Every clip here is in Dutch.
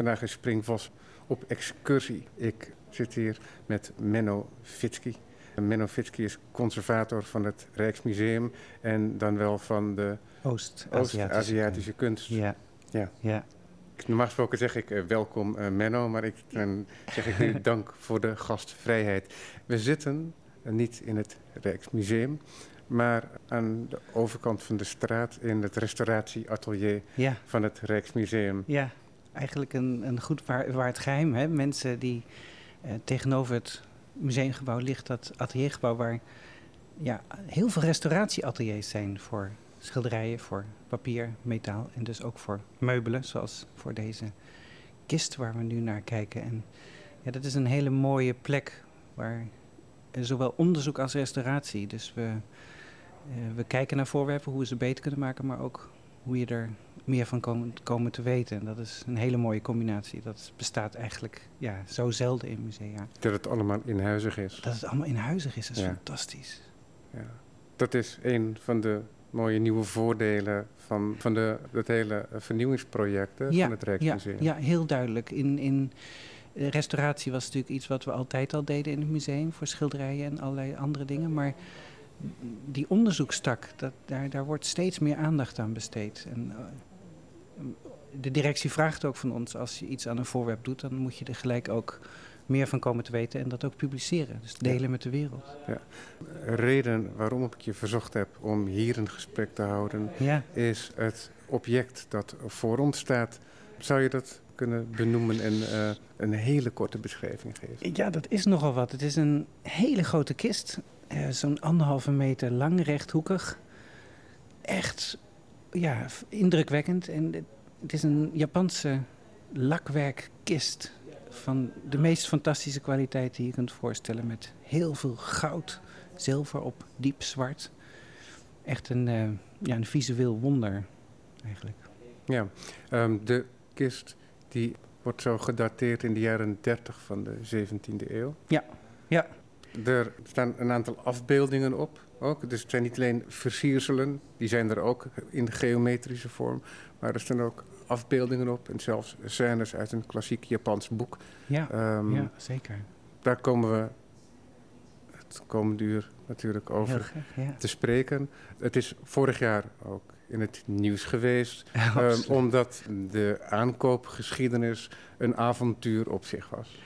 vandaag in Springvos op excursie. Ik zit hier met Menno Fitski. Menno Fitski is conservator van het Rijksmuseum en dan wel van de Oost-Aziatische Oost kunst. Ja. ja. ja. Normaal gesproken zeg ik uh, welkom uh, Menno, maar ik, dan zeg ik nu dank voor de gastvrijheid. We zitten uh, niet in het Rijksmuseum, maar aan de overkant van de straat in het restauratieatelier ja. van het Rijksmuseum. Ja, eigenlijk een, een goed waar, geheim. Hè? Mensen die tegenover het museumgebouw ligt, dat ateliergebouw waar ja, heel veel restauratieateliers zijn voor schilderijen, voor papier, metaal en dus ook voor meubelen, zoals voor deze kist waar we nu naar kijken. En ja, dat is een hele mooie plek waar zowel onderzoek als restauratie. Dus we, uh, we kijken naar voorwerpen, hoe we ze beter kunnen maken, maar ook hoe je er meer van komen, komen te weten. En dat is een hele mooie combinatie. Dat bestaat eigenlijk ja, zo zelden in musea. Dat het allemaal inhuizig is. Dat het allemaal inhuizig is, dat is ja. fantastisch. Ja. Dat is een van de mooie nieuwe voordelen van, van de, het hele vernieuwingsproject ja, van het Rijksmuseum. Ja, ja heel duidelijk. In, in restauratie was natuurlijk iets wat we altijd al deden in het museum voor schilderijen en allerlei andere dingen. Maar die onderzoekstak, dat, daar, daar wordt steeds meer aandacht aan besteed. En, de directie vraagt ook van ons, als je iets aan een voorwerp doet, dan moet je er gelijk ook meer van komen te weten en dat ook publiceren. Dus delen ja. met de wereld. Ja. Reden waarom ik je verzocht heb om hier een gesprek te houden, ja. is het object dat voor ons staat. Zou je dat kunnen benoemen en uh, een hele korte beschrijving geven? Ja, dat is nogal wat. Het is een hele grote kist, uh, zo'n anderhalve meter lang, rechthoekig. Echt, ja, indrukwekkend. En het is een Japanse lakwerkkist van de meest fantastische kwaliteit die je kunt voorstellen. Met heel veel goud, zilver op diep zwart. Echt een, uh, ja, een visueel wonder eigenlijk. Ja, um, de kist die wordt zo gedateerd in de jaren 30 van de 17e eeuw. Ja, ja. Er staan een aantal afbeeldingen op. Ook. Dus het zijn niet alleen versierselen, die zijn er ook in geometrische vorm. Maar er staan ook afbeeldingen op en zelfs scènes uit een klassiek Japans boek. Ja, um, ja zeker. Daar komen we het komende uur natuurlijk over graag, ja. te spreken. Het is vorig jaar ook in het nieuws geweest, um, omdat de aankoopgeschiedenis een avontuur op zich was.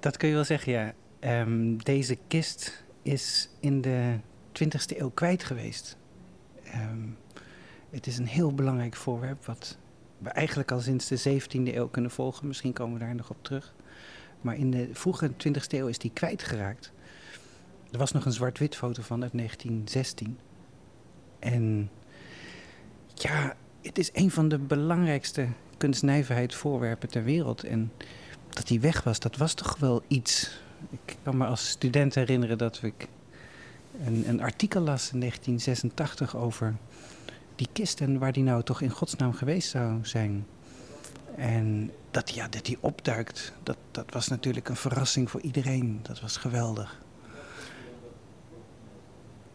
Dat kun je wel zeggen, ja. Um, deze kist is in de 20e eeuw kwijt geweest. Um, het is een heel belangrijk voorwerp wat we eigenlijk al sinds de 17e eeuw kunnen volgen. Misschien komen we daar nog op terug. Maar in de vroege 20e eeuw is die kwijtgeraakt. Er was nog een zwart-wit foto van uit 1916. En ja, het is een van de belangrijkste kunstnijverheidsvoorwerpen ter wereld. En dat die weg was, dat was toch wel iets. Ik kan me als student herinneren dat ik een, een artikel las in 1986 over die kist en waar die nou toch in godsnaam geweest zou zijn. En dat, ja, dat die opduikt, dat, dat was natuurlijk een verrassing voor iedereen. Dat was geweldig.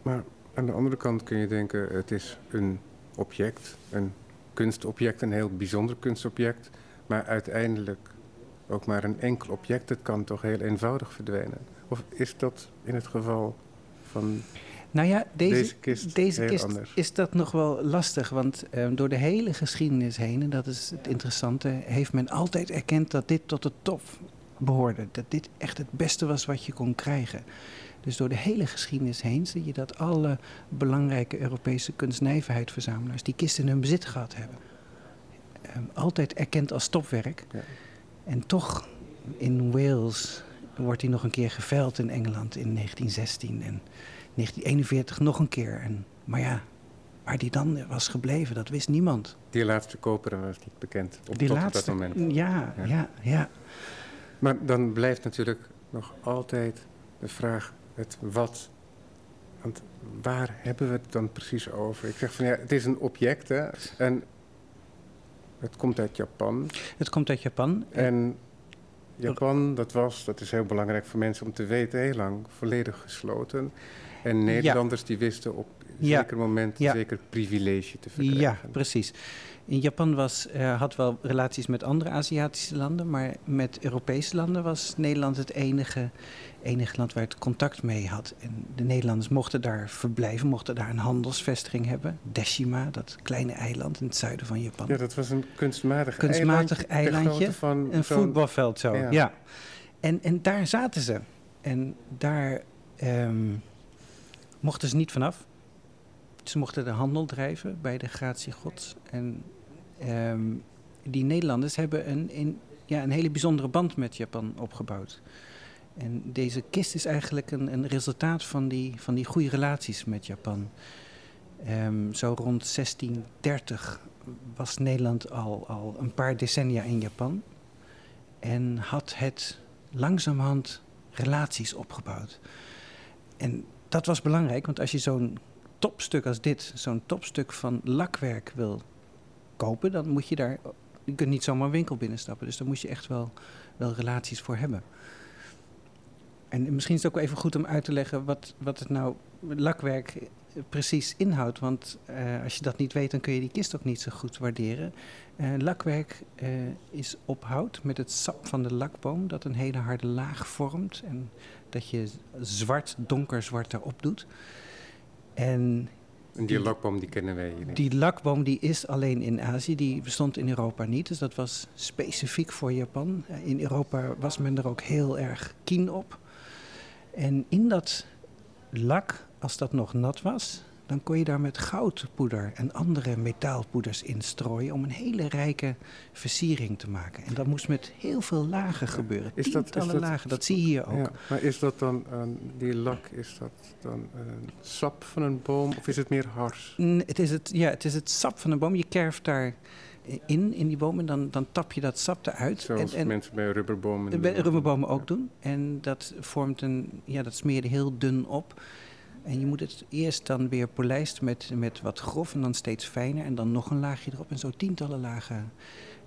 Maar aan de andere kant kun je denken, het is een object, een kunstobject, een heel bijzonder kunstobject. Maar uiteindelijk ook maar een enkel object. Het kan toch heel eenvoudig verdwijnen. Of is dat in het geval van nou ja, deze, deze kist, deze kist anders. is dat nog wel lastig. Want uh, door de hele geschiedenis heen, en dat is het interessante, heeft men altijd erkend dat dit tot de top behoorde. Dat dit echt het beste was wat je kon krijgen. Dus door de hele geschiedenis heen zie je dat alle belangrijke Europese kunstnijverheidsverzamelaars die kist in hun bezit gehad hebben. Um, altijd erkend als topwerk. Ja. En toch in Wales wordt hij nog een keer geveild in Engeland in 1916. En 1941 nog een keer. En, maar ja, waar die dan was gebleven, dat wist niemand. Die laatste koper was niet bekend op, die tot laatste, dat moment. Ja, ja, ja, ja. Maar dan blijft natuurlijk nog altijd de vraag het wat. Want waar hebben we het dan precies over? Ik zeg van ja, het is een object hè, en het komt uit Japan. Het komt uit Japan. En Japan, dat was, dat is heel belangrijk voor mensen om te weten, heel lang volledig gesloten. En Nederlanders ja. die wisten op Ja. zeker moment, Ja. zeker privilege te verkrijgen. Ja, precies. In Japan was, eh, had wel relaties met andere Aziatische landen, maar met Europese landen was Nederland het enige, enige land waar het contact mee had. En de Nederlanders mochten daar verblijven, mochten daar een handelsvestiging hebben. Deshima, dat kleine eiland in het zuiden van Japan. Ja, dat was een kunstmatig, Kunstmatig eilandje. Een voetbalveld zo, ja. Ja. En, en daar zaten ze. En daar ehm, mochten ze niet vanaf. Ze mochten de handel drijven bij de gratie gods. En ehm, die Nederlanders hebben een, ja, een hele bijzondere band met Japan opgebouwd. En deze kist is eigenlijk een, een resultaat van die, van die goede relaties met Japan. Ehm, zo rond 1630 was Nederland al, al een paar decennia in Japan. En had het langzamerhand relaties opgebouwd. En dat was belangrijk, want als je zo'n topstuk als dit, zo'n topstuk van lakwerk wil kopen, dan moet je daar. Je kunt niet zomaar een winkel binnenstappen. Dus daar moet je echt wel, wel relaties voor hebben. En misschien is het ook even goed om uit te leggen wat, wat het nou lakwerk precies inhoudt. Want eh, als je dat niet weet, dan kun je die kist ook niet zo goed waarderen. Eh, lakwerk eh, is op hout met het sap van de lakboom dat een hele harde laag vormt. En dat je zwart, donkerzwart erop doet. En die lakboom die kennen wij hier niet. die lakboom die is alleen in Azië, die bestond in Europa niet. Dus dat was specifiek voor Japan. Eh, In Europa was men er ook heel erg keen op. En in dat lak, als dat nog nat was, dan kon je daar met goudpoeder en andere metaalpoeders in strooien om een hele rijke versiering te maken. En dat moest met heel veel lagen gebeuren. Is dat- is Tientallen dat- lagen, dat zie je hier ook. Ja, maar is dat dan, eh, die lak, is dat dan een sap van een boom of is het meer hars? Het is het, ja, het is het sap van een boom. Je kerft daar in, in die boom en dan, dan tap je dat sap eruit. Zoals en, en mensen bij rubberbomen bij rubberbomen ook doen. En dat vormt een, ja, dat smeer je heel dun op. En je moet het eerst dan weer polijsten met, met wat grof en dan steeds fijner. En dan nog een laagje erop en zo tientallen lagen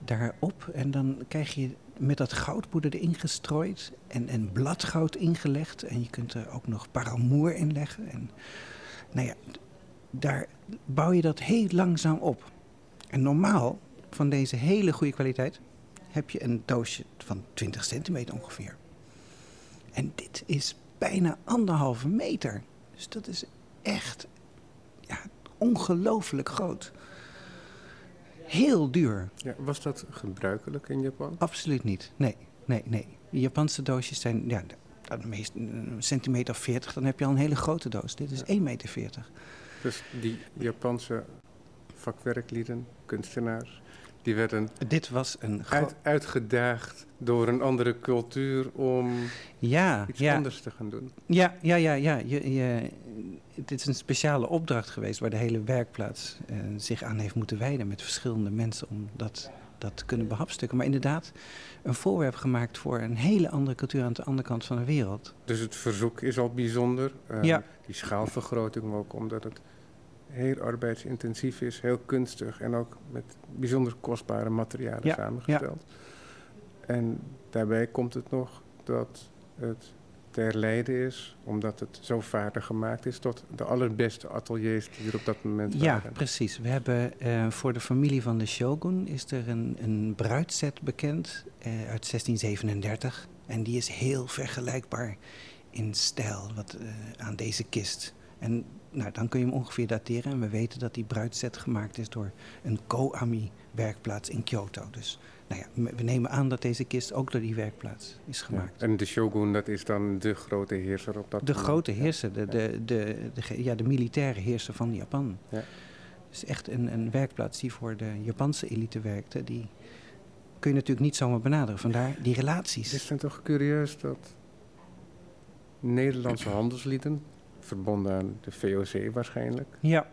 daarop. En dan krijg je met dat goudpoeder erin gestrooid en, en bladgoud ingelegd. En je kunt er ook nog paramoer in leggen. En nou ja, daar bouw je dat heel langzaam op. En normaal, van deze hele goede kwaliteit, heb je een doosje van 20 centimeter ongeveer. En dit is bijna anderhalve meter. Dus dat is echt ja, ongelooflijk groot. Heel duur. Ja, was dat gebruikelijk in Japan? Absoluut niet. Nee, nee, nee. Die Japanse doosjes zijn ja, de, de meest, een centimeter of 40, dan heb je al een hele grote doos. Dit is 1,40 meter. Dus die Japanse vakwerklieden, kunstenaars, die werden Dit was een uit, uitgedaagd door een andere cultuur om ja, iets ja. anders te gaan doen. Ja, ja, ja, ja. Je, je, dit is een speciale opdracht geweest waar de hele werkplaats eh, zich aan heeft moeten wijden met verschillende mensen om dat, dat te kunnen behapstukken. Maar inderdaad, een voorwerp gemaakt voor een hele andere cultuur aan de andere kant van de wereld. Dus het verzoek is al bijzonder. Ehm, Ja. Die schaalvergroting ook, omdat het heel arbeidsintensief is, heel kunstig en ook met bijzonder kostbare materialen Ja, samengesteld. En daarbij komt het nog dat het ter leiden is, omdat het zo vaardig gemaakt is, tot de allerbeste ateliers die er op dat moment Ja, waren. precies. We hebben eh, voor de familie van de Shogun is er een, een bruidset bekend eh, uit 1637. En die is heel vergelijkbaar in stijl wat, eh, aan deze kist. En nou, dan kun je hem ongeveer dateren. En we weten dat die bruidset gemaakt is door een Koami-werkplaats in Kyoto. Dus nou ja, we nemen aan dat deze kist ook door die werkplaats is Ja, gemaakt. En de shogun, dat is dan de grote heerser op dat De moment. grote heerser, de, de, de, ja, de militaire heerser van Japan. Ja. Het is echt een, een werkplaats die voor de Japanse elite werkte. Die kun je natuurlijk niet zomaar benaderen. Vandaar die Het relaties. is dan toch curieus dat Nederlandse handelslieden, verbonden aan de VOC waarschijnlijk, Ja,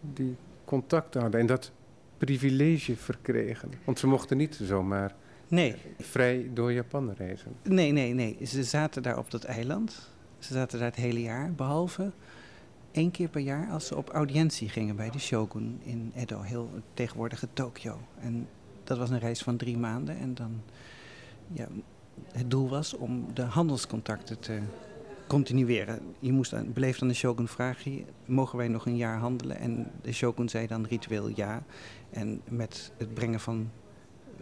die contacten hadden en dat privilege verkregen. Want ze mochten niet zomaar nee, vrij door Japan reizen. nee, nee, nee. Ze zaten daar op dat eiland. Ze zaten daar het hele jaar. Behalve één keer per jaar als ze op audiëntie gingen bij de shogun in Edo. Heel tegenwoordige Tokio. En dat was een reis van drie maanden. En dan, ja, het doel was om de handelscontacten te, continueren. Je moest aan, beleefd aan de shogun vragen, mogen wij nog een jaar handelen? En de shogun zei dan ritueel ja. En met het brengen van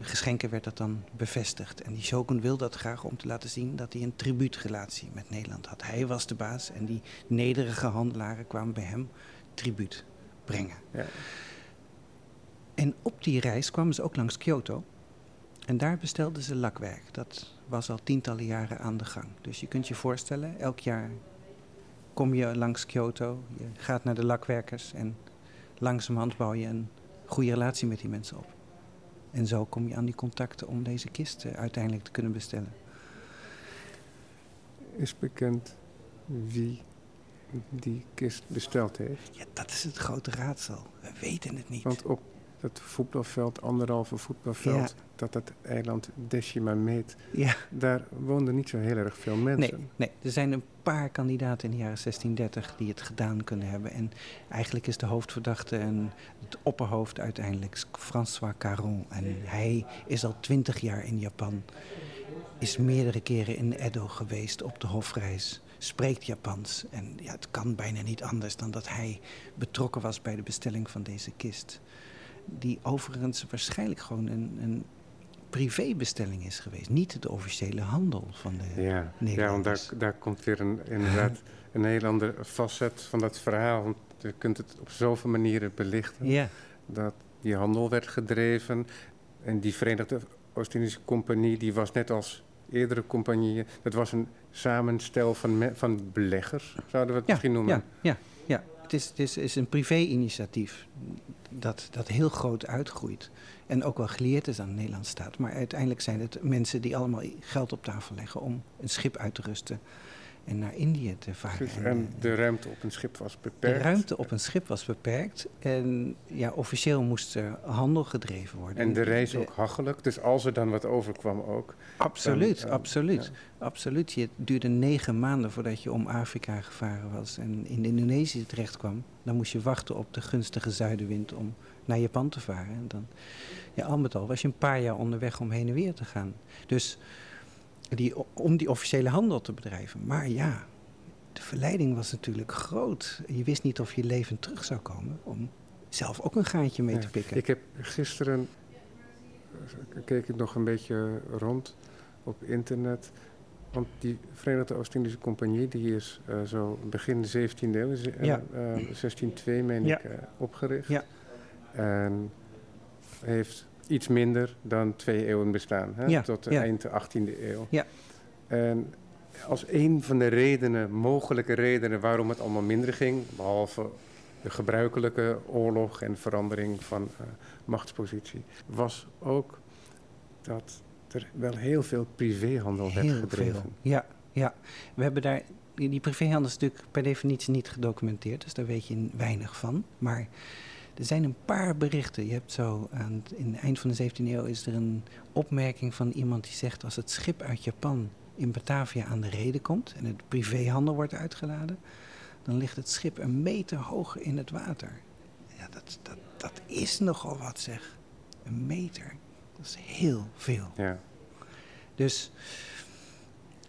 geschenken werd dat dan bevestigd. En die shogun wilde dat graag om te laten zien dat hij een tribuutrelatie met Nederland had. Hij was de baas en die nederige handelaren kwamen bij hem tribuut brengen. Ja. En op die reis kwamen ze ook langs Kyoto. En daar bestelden ze lakwerk. Dat was al tientallen jaren aan de gang. Dus je kunt je voorstellen, elk jaar kom je langs Kyoto, je gaat naar de lakwerkers en langzamerhand bouw je een goede relatie met die mensen op. En zo kom je aan die contacten om deze kist uiteindelijk te kunnen bestellen. Is bekend wie die kist besteld heeft? Ja, dat is het grote raadsel. We weten het niet. Want op het voetbalveld, anderhalve voetbalveld, dat het eiland Decimameet, ja. daar woonden niet zo heel erg veel mensen. Nee, nee, er zijn een paar kandidaten in de jaren 1630 die het gedaan kunnen hebben. En eigenlijk is de hoofdverdachte en het opperhoofd uiteindelijk François Caron. En hij is al twintig jaar in Japan, is meerdere keren in Edo geweest op de hofreis spreekt Japans. En ja, het kan bijna niet anders dan dat hij betrokken was bij de bestelling van deze kist die overigens waarschijnlijk gewoon een, een privébestelling is geweest. Niet de officiële handel van de ja, Ja, want daar, daar komt weer een, inderdaad een heel ander facet van dat verhaal. Want je kunt het op zoveel manieren belichten. Ja. Dat die handel werd gedreven. En die Verenigde Oost-Indische Compagnie, die was net als eerdere compagnieën... dat was een samenstel van, van beleggers, zouden we het misschien noemen. Ja, ja, ja. Het is, het is, een privé-initiatief dat, dat heel groot uitgroeit. En ook wel geleerd is aan de Nederlandse staat. Maar uiteindelijk zijn het mensen die allemaal geld op tafel leggen om een schip uit te rusten en naar Indië te varen. en de ruimte op een schip was beperkt. De ruimte op een schip was beperkt. En ja, officieel moest er handel gedreven worden. En de reis ook hachelijk. Dus als er dan wat overkwam ook. Absoluut, absoluut. Absoluut. Het duurde negen maanden voordat je om Afrika gevaren was en in Indonesië terecht kwam. Dan moest je wachten op de gunstige zuidenwind om naar Japan te varen. En dan, ja, al met al was je een paar jaar onderweg om heen en weer te gaan. Dus die, om die officiële handel te bedrijven. Maar ja, de verleiding was natuurlijk groot. Je wist niet of je levend terug zou komen om zelf ook een gaatje mee te pikken. Ik heb gisteren, keek ik nog een beetje rond op internet. Want die Verenigde Oost-Indische Compagnie, die is uh, zo begin de 17e eeuw, uh, ja. 1602 eh, meen ik, opgericht. Ja. En heeft iets minder dan twee eeuwen bestaan, hè? tot de eind de 18e eeuw. Ja. En als een van de redenen, mogelijke redenen waarom het allemaal minder ging, behalve de gebruikelijke oorlog en verandering van uh, machtspositie, was ook dat er wel heel veel privéhandel werd gedreven. Veel. Ja, ja, we hebben daar. Die privéhandel is natuurlijk per definitie niet gedocumenteerd, dus daar weet je weinig van. Maar er zijn een paar berichten. Je hebt zo aan het, in het eind van de 17e eeuw is er een opmerking van iemand die zegt als het schip uit Japan in Batavia aan de reden komt en het privéhandel wordt uitgeladen, dan ligt het schip een meter hoog in het water. Ja, dat, dat, dat is nogal wat zeg. Een meter. Dat is heel veel. Ja. Dus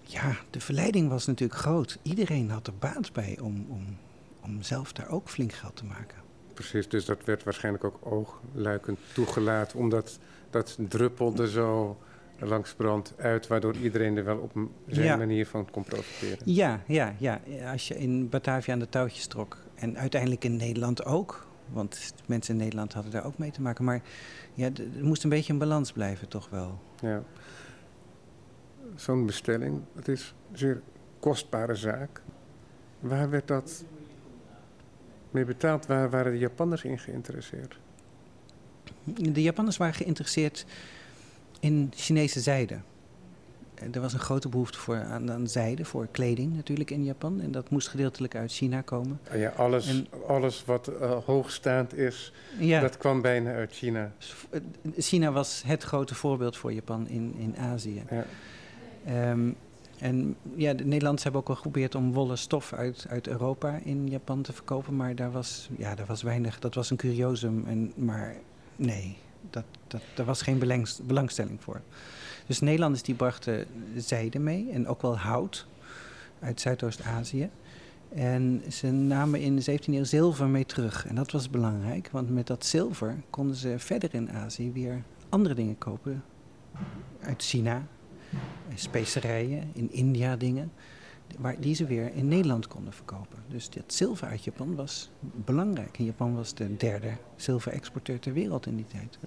ja, de verleiding was natuurlijk groot. Iedereen had er baat bij om, om, om zelf daar ook flink geld te maken. Precies, dus dat werd waarschijnlijk ook oogluikend toegelaten, omdat dat druppelde zo langs brand uit, waardoor iedereen er wel op zijn manier van kon profiteren. Ja, ja, ja. Als je in Batavia aan de touwtjes trok en uiteindelijk in Nederland ook, want mensen in Nederland hadden daar ook mee te maken, maar ja, er moest een beetje een balans blijven, toch wel. Ja. Zo'n bestelling, het is een zeer kostbare zaak. Waar werd dat mee betaald. Waar waren de Japanners in geïnteresseerd? De Japanners waren geïnteresseerd in Chinese zijde. Er was een grote behoefte voor, aan, aan zijde, voor kleding natuurlijk in Japan. En dat moest gedeeltelijk uit China komen. Ah ja, alles, alles wat uh, hoogstaand is, dat kwam bijna uit China. China was het grote voorbeeld voor Japan in, in Azië. Ja. Ehm, en ja, de Nederlanders hebben ook wel geprobeerd om wollen stof uit, uit Europa in Japan te verkopen. Maar daar was, ja, daar was weinig. Dat was een curiosum. En, maar nee, dat, dat, daar was geen belangstelling voor. Dus Nederlanders die brachten zijde mee en ook wel hout uit Zuidoost-Azië. En ze namen in de 17e eeuw zilver mee terug. En dat was belangrijk, want met dat zilver konden ze verder in Azië weer andere dingen kopen. Uit China, specerijen, in India dingen, waar, die ze weer in Nederland konden verkopen. Dus dat zilver uit Japan was belangrijk. En Japan was de derde zilverexporteur ter wereld in die tijd.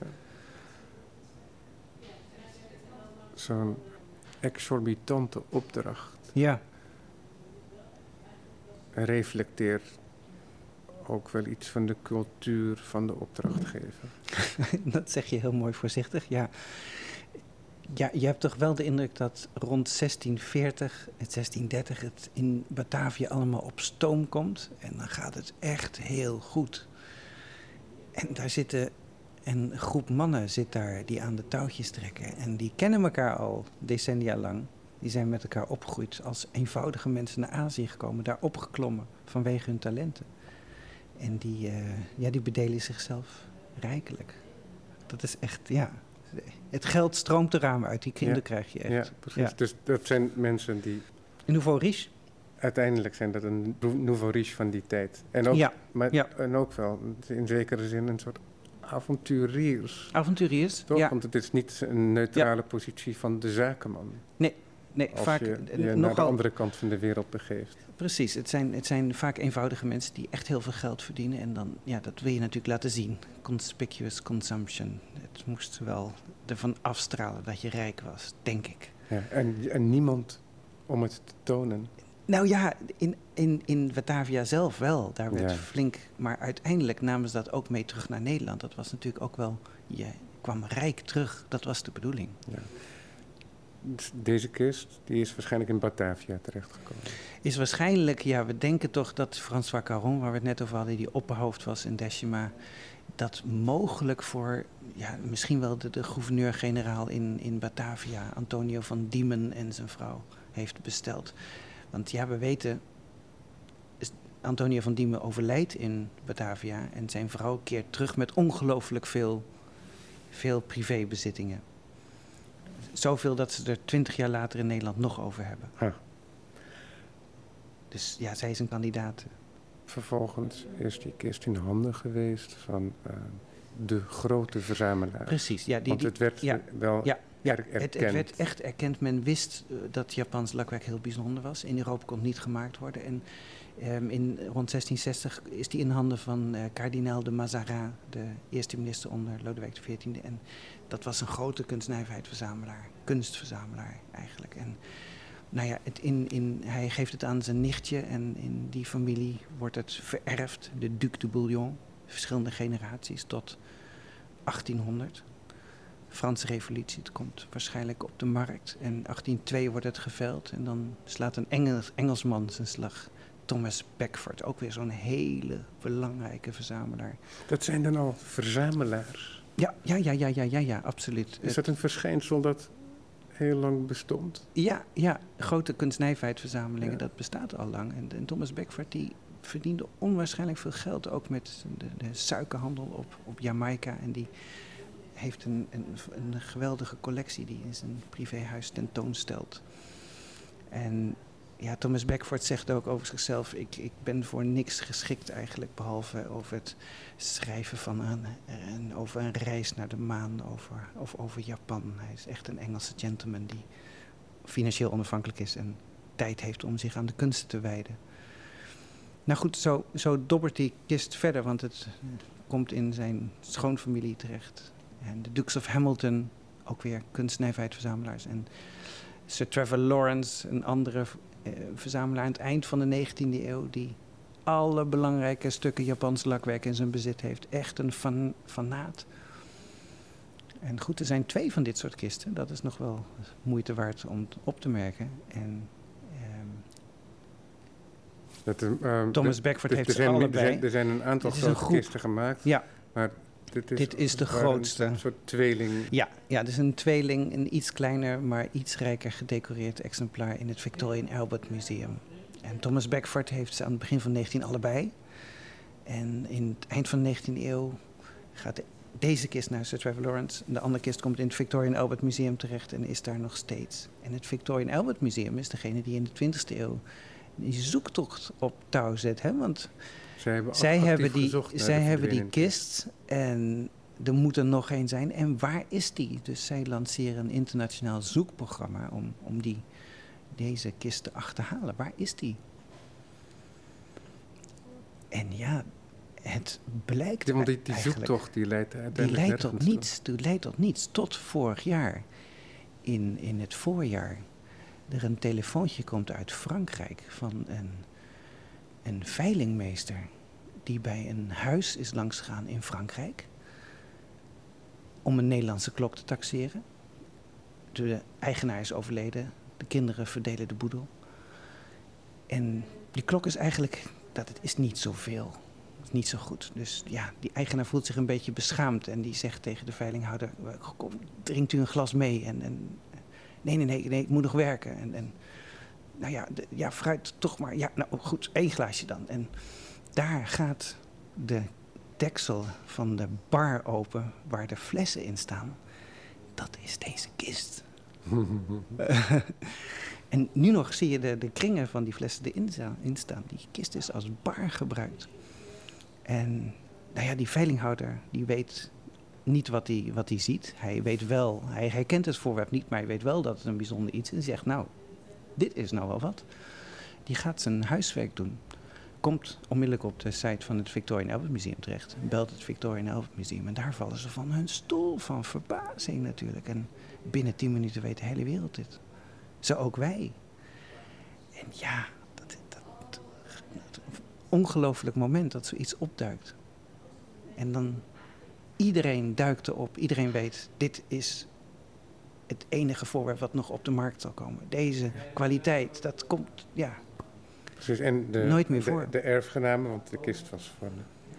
Zo'n exorbitante opdracht Ja, reflecteert ook wel iets van de cultuur van de opdrachtgever. dat zeg je heel mooi voorzichtig. Ja. Ja, je hebt toch wel de indruk dat rond 1640 en 1630 het in Batavië allemaal op stoom komt. En dan gaat het echt heel goed. En daar zitten een groep mannen zit daar die aan de touwtjes trekken. En die kennen elkaar al decennia lang. Die zijn met elkaar opgegroeid als eenvoudige mensen naar Azië gekomen, daar opgeklommen vanwege hun talenten. En die, eh, ja, die bedelen zichzelf rijkelijk. Dat is echt, ja. Het geld stroomt de ramen uit, die kinderen Ja. krijg je echt. Ja, precies. Dus dat zijn mensen die nouveau riche? uiteindelijk zijn dat een nouveau riche van die tijd. En ook, Ja, maar, en ook wel in zekere zin een soort avonturiers. avonturiers. Toch? Want het is niet een neutrale positie van de zakenman. nee, Als vaak je je naar de andere kant van de wereld begeeft. Precies, het zijn, het zijn vaak eenvoudige mensen die echt heel veel geld verdienen. En dan, ja, dat wil je natuurlijk laten zien. Conspicuous consumption. Het moest wel ervan afstralen dat je rijk was, denk ik. Ja, en, en niemand om het te tonen. Nou ja, in, in, in Batavia zelf wel. Daar werd Ja. flink. Maar uiteindelijk namen ze dat ook mee terug naar Nederland. Dat was natuurlijk ook wel. Je kwam rijk terug. Dat was de bedoeling. Ja. Deze kist die is waarschijnlijk in Batavia terechtgekomen. Is waarschijnlijk, ja, we denken toch dat François Caron, waar we het net over hadden, die opperhoofd was in Decima, dat mogelijk voor, ja, misschien wel de, gouverneur-generaal in, in Batavia, Antonio van Diemen en zijn vrouw, heeft besteld. Want ja, we weten, Antonio van Diemen overlijdt in Batavia en zijn vrouw keert terug met ongelooflijk veel, veel privébezittingen. Zoveel dat ze er twintig jaar later in Nederland nog over hebben. Dus ja, zij is een kandidaat. Vervolgens is die kist in handen geweest van eh, de grote verzamelaar. Precies, ja. Die, Want het werd ja, wel ja, ja, erg het, erkend. het werd echt erkend. Men wist eh, dat Japans lakwerk heel bijzonder was. In Europa kon het niet gemaakt worden. En ehm, in, rond 1660 is die in handen van eh, kardinaal de Mazarin, de eerste minister onder Lodewijk XIV. En dat was een grote kunstnijverheidsverzamelaar, kunstverzamelaar eigenlijk. En nou ja, het in, in, hij geeft het aan zijn nichtje en in die familie wordt het vererfd. De Duc de Bouillon, verschillende generaties tot 1800. Franse revolutie, het komt waarschijnlijk op de markt. En 1802 wordt het geveld en dan slaat een Engels, Engelsman zijn slag. Thomas Beckford, ook weer zo'n hele belangrijke verzamelaar. Dat zijn dan al verzamelaars. Ja, ja, ja, ja, ja, ja, ja absoluut. Is dat een verschijnsel dat heel lang bestond? Ja, ja, grote kunstnijverheidsverzamelingen, Ja. dat bestaat al lang. En, en Thomas Beckford die verdiende onwaarschijnlijk veel geld, ook met de, de suikerhandel op, op Jamaica. En die heeft een, een, een geweldige collectie die in zijn privéhuis tentoonstelt. En ja, Thomas Beckford zegt ook over zichzelf: ik, ik ben voor niks geschikt eigenlijk, behalve over het schrijven van een, over een reis naar de maan over, of over Japan. Hij is echt een Engelse gentleman die financieel onafhankelijk is en tijd heeft om zich aan de kunsten te wijden. Nou goed, zo, zo dobbert die kist verder, want het komt in zijn schoonfamilie terecht. En de Dukes of Hamilton, ook weer kunstnijverheidsverzamelaars. En Sir Trevor Lawrence, een andere verzamelaar aan het eind van de 19e eeuw, die alle belangrijke stukken Japans lakwerk in zijn bezit heeft. Echt een fan, fanaat. En goed, er zijn twee van dit soort kisten. Dat is nog wel moeite waard om op te merken. En ehm, Dat, er, ehm, Thomas er- Beckford er- heeft er ze zijn, er allebei. zijn- Er zijn een aantal grote kisten gemaakt. Ja. Maar dit is, Dit is de grootste. Een soort tweeling. Ja, ja, dus een tweeling, een iets kleiner, maar iets rijker gedecoreerd exemplaar in het Victorian Albert Museum. En Thomas Beckford heeft ze aan het begin van 19 allebei. En in het eind van de 19e eeuw gaat de, deze kist naar Sir Trevor Lawrence. De andere kist komt in het Victorian Albert Museum terecht en is daar nog steeds. En het Victorian Albert Museum is degene die in de 20e eeuw die zoektocht op touw zet. Hè? Want Zij hebben, zij hebben die, zij hebben die kist en er moet er nog één zijn. En waar is die? Dus zij lanceren een internationaal zoekprogramma om, om die, deze kist te achterhalen. Waar is die? En ja, het blijkt Ja, want die, die zoektocht die leidt die uiteindelijk leidt tot niets. Die leidt tot niets. Tot vorig jaar, in, in het voorjaar, er een telefoontje komt uit Frankrijk van een, een veilingmeester die bij een huis is langsgegaan in Frankrijk om een Nederlandse klok te taxeren. De eigenaar is overleden, de kinderen verdelen de boedel. En die klok is eigenlijk, dat het is niet zoveel niet zo goed. Dus ja, die eigenaar voelt zich een beetje beschaamd en die zegt tegen de veilinghouder: drinkt u een glas mee? En, en nee, nee, nee, nee, ik moet nog werken. En, en nou ja, de, ja, fruit toch maar. Ja, nou goed, één glaasje dan. En daar gaat de deksel van de bar open waar de flessen in staan. Dat is deze kist. en nu nog zie je de, de kringen van die flessen erin sta- in staan. Die kist is als bar gebruikt. En nou ja, die veilinghouder die weet niet wat hij, wat hij ziet. Hij weet wel, hij, hij kent het voorwerp niet, maar hij weet wel dat het een bijzonder iets is. En zegt, nou, dit is nou wel wat. Die gaat zijn huiswerk doen. Komt onmiddellijk op de site van het Victorian Albert Museum terecht. Belt het Victorian Albert Museum. En daar vallen ze van hun stoel, van verbazing natuurlijk. En binnen tien minuten weet de hele wereld dit. Zo ook wij. En ja, dat, dat, dat, ongelooflijk moment dat zoiets opduikt. En dan iedereen duikt erop, iedereen weet, dit is het enige voorwerp wat nog op de markt zal komen. Deze kwaliteit, dat komt, ja, Precies, en de, Nooit meer de- voor. De, erfgenamen, want de kist was van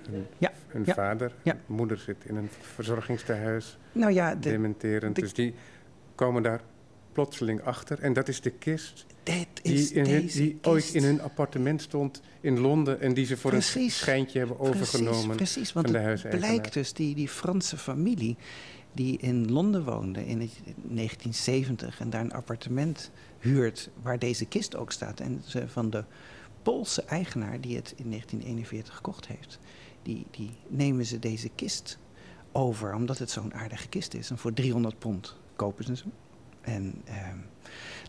hun, Ja, hun ja, vader. ja. Moeder zit in een verzorgingstehuis, nou ja, de, dementerend. de- dus die komen daar plotseling achter. En dat is de kist die, is in hun- deze die ooit in hun appartement stond in Londen... en die ze voor een schijntje hebben overgenomen Precies, precies want van de het blijkt dus die, die Franse familie die in Londen woonde in het 1970 en daar een appartement huurt waar deze kist ook staat. En ze van de Poolse eigenaar die het in 1941 gekocht heeft, die, die nemen ze deze kist over omdat het zo'n aardige kist is. En voor 300 pond kopen ze hem. En ehm,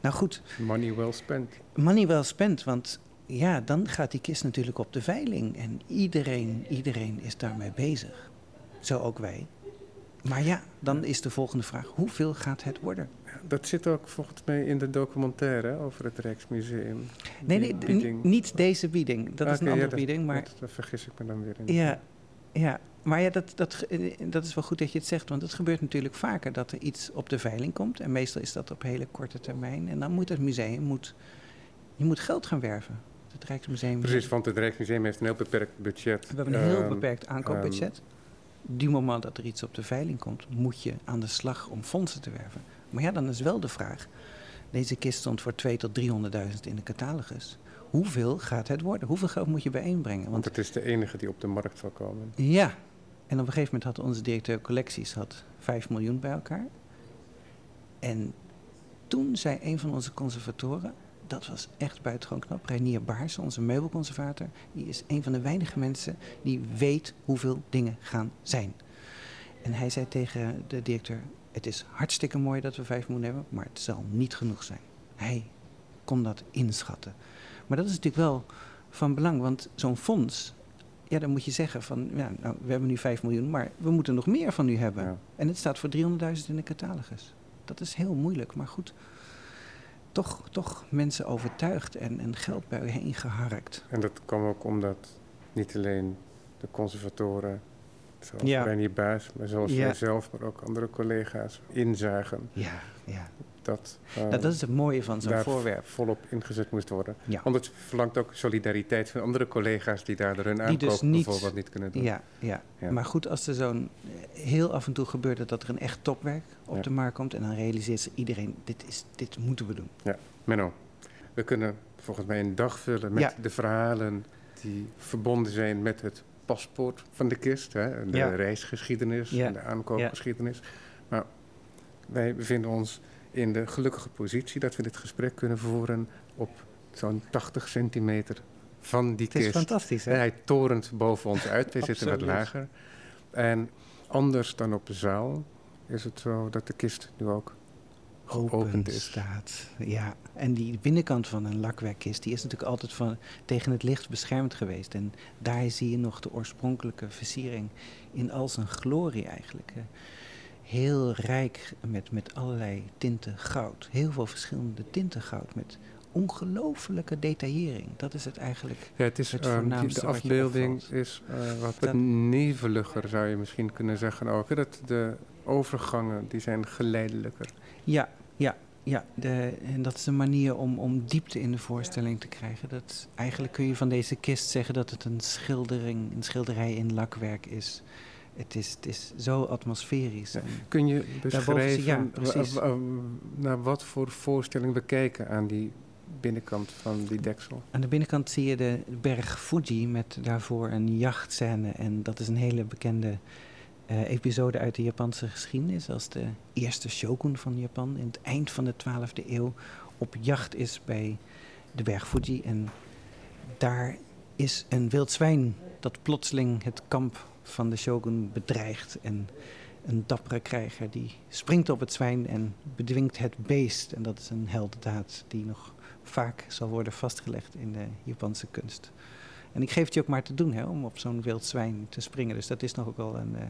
nou goed, Money well spent. money well spent, want ja, dan gaat die kist natuurlijk op de veiling. En iedereen, iedereen is daarmee bezig. Zo ook wij. Maar ja, dan is de volgende vraag, hoeveel gaat het worden? Dat zit ook volgens mij in de documentaire over het Rijksmuseum. Nee, nee, bieding. niet deze bieding. Dat is een ja, andere dat- bieding, maar... dat- Daar vergis ik me dan weer in. Ja, ja. maar ja, dat, dat, ge- dat is wel goed dat je het zegt, want het gebeurt natuurlijk vaker dat er iets op de veiling komt. En meestal is dat op hele korte termijn. En dan moet het museum, moet, je moet geld gaan werven. Het Rijksmuseum... Precies, want het Rijksmuseum heeft een heel beperkt budget. We hebben een heel Ehm, beperkt aankoopbudget. Die moment dat er iets op de veiling komt, moet je aan de slag om fondsen te werven. Maar ja, dan is wel de vraag. Deze kist stond voor 2 tot 300.000 in de catalogus. Hoeveel gaat het worden? Hoeveel geld moet je bijeenbrengen? Want Want het is de enige die op de markt zal komen. ja, en op een gegeven moment had onze directeur collecties had 5 miljoen bij elkaar. En toen zei een van onze conservatoren, dat was echt buitengewoon knap, Reinier Baars, onze meubelconservator, die is een van de weinige mensen die weet hoeveel dingen gaan zijn. En hij zei tegen de directeur, het is hartstikke mooi dat we 5 miljoen hebben, maar het zal niet genoeg zijn. Hij kon dat inschatten. Maar dat is natuurlijk wel van belang, want zo'n fonds, ja, dan moet je zeggen van, ja, nou, we hebben nu 5 miljoen, maar we moeten nog meer van u hebben. Ja. En het staat voor 300.000 in de catalogus. Dat is heel moeilijk, maar goed. Toch, toch mensen overtuigd en, en geld bij heen geharkt. En dat kwam ook omdat niet alleen de conservatoren, zoals Ja. Reinier Buis, maar zoals Ja. maar ook andere collega's, inzagen Ja, ja. Dat, eh, Nou, dat is het mooie van zo'n daar voorwerp. volop ingezet moest worden. Ja. Want het verlangt ook solidariteit van andere collega's die daardoor hun aankoop dus niet- bijvoorbeeld niet kunnen doen. Ja, ja. Ja. maar goed, als er zo'n eh, heel af en toe gebeurt dat er een echt topwerk op Ja. de markt komt en dan realiseert ze iedereen, dit, is, dit moeten we doen. Menno, we kunnen volgens mij een dag vullen met Ja. de verhalen die verbonden zijn met het paspoort van de kist. Hè? De Ja. reisgeschiedenis Ja. en de aankoopgeschiedenis. Maar wij bevinden ons in de gelukkige positie dat we dit gesprek kunnen voeren op zo'n 80 centimeter van die Het is kist. fantastisch, Hè? Hij torent boven ons uit. Wij zitten wat lager. En anders dan op de zaal is het zo dat de kist nu ook geopend Open is. staat. Ja, en die binnenkant van een lakwerkkist, die is natuurlijk altijd van, tegen het licht beschermd geweest. En daar zie je nog de oorspronkelijke versiering in al zijn glorie eigenlijk. Heel rijk met, met allerlei tinten goud. Heel veel verschillende tinten goud met ongelofelijke detaillering. Dat is het eigenlijk. Ja, het is, Het voornaamste de afbeelding is eh, wat, Dat- neveliger, zou je misschien kunnen zeggen ook. hè, Dat de overgangen die zijn geleidelijker. Ja, ja, ja. De, en dat is een manier om, om diepte in de voorstelling te krijgen. Dat, eigenlijk kun je van deze kist zeggen dat het een schildering, een schilderij in lakwerk is. Het is, het is zo atmosferisch. Ja. Kun je ja, beschrijven wa- naar wat voor voorstelling we kijken aan die binnenkant van die deksel? Aan de binnenkant zie je de berg Fuji met daarvoor een jachtscène. En dat is een hele bekende eh, episode uit de Japanse geschiedenis. Als de eerste shogun van Japan in het eind van de 12e eeuw op jacht is bij de berg Fuji. En daar is een wild zwijn dat plotseling het kamp van de shogun bedreigt. En een dappere krijger die springt op het zwijn en bedwingt het beest. En dat is een heldendaad die nog vaak zal worden vastgelegd in de Japanse kunst. En ik geef het je ook maar te doen hè, om op zo'n wild zwijn te springen. Dus dat is nog ook wel een, eh,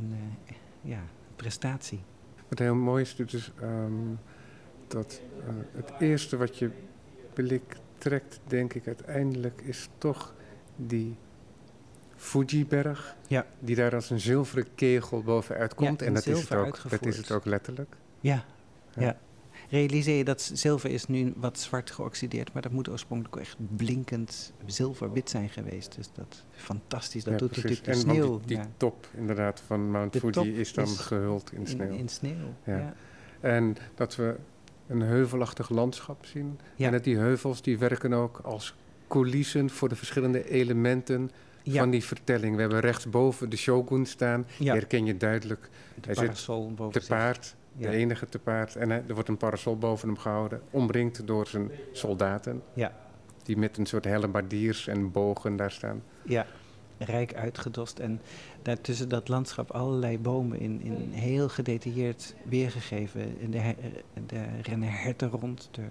een eh, ja, prestatie. Wat heel mooi is, ehm, dat eh, het eerste wat je blik trekt, denk ik uiteindelijk, is toch die Fuji-berg. Ja. Die daar als een zilveren kegel bovenuit komt. en dat is, het ook, dat is het ook letterlijk. Ja, Ja. ja. Realiseer je dat zilver is nu wat zwart geoxideerd, maar dat moet oorspronkelijk echt blinkend zilverwit zijn geweest. Dus dat is fantastisch. Dat doet natuurlijk de en want sneeuw. die, top inderdaad van Mount Fuji is dan is gehuld in sneeuw. In, in sneeuw. Ja. En dat we een heuvelachtig landschap zien. En dat die heuvels die werken ook als coulissen voor de verschillende elementen Ja. van die vertelling. We hebben rechtsboven de shogun staan. Ja. Die herken je duidelijk. de hij zit parasol boven Te zich. paard, Ja. de enige te paard. En hij- er wordt een parasol boven hem gehouden. Omringd door zijn soldaten. Ja. Die met een soort hellebardiers en bogen daar staan. Ja, rijk uitgedost. En daartussen dat landschap allerlei bomen in, in heel gedetailleerd weergegeven. En de, de rennen herten rond. Er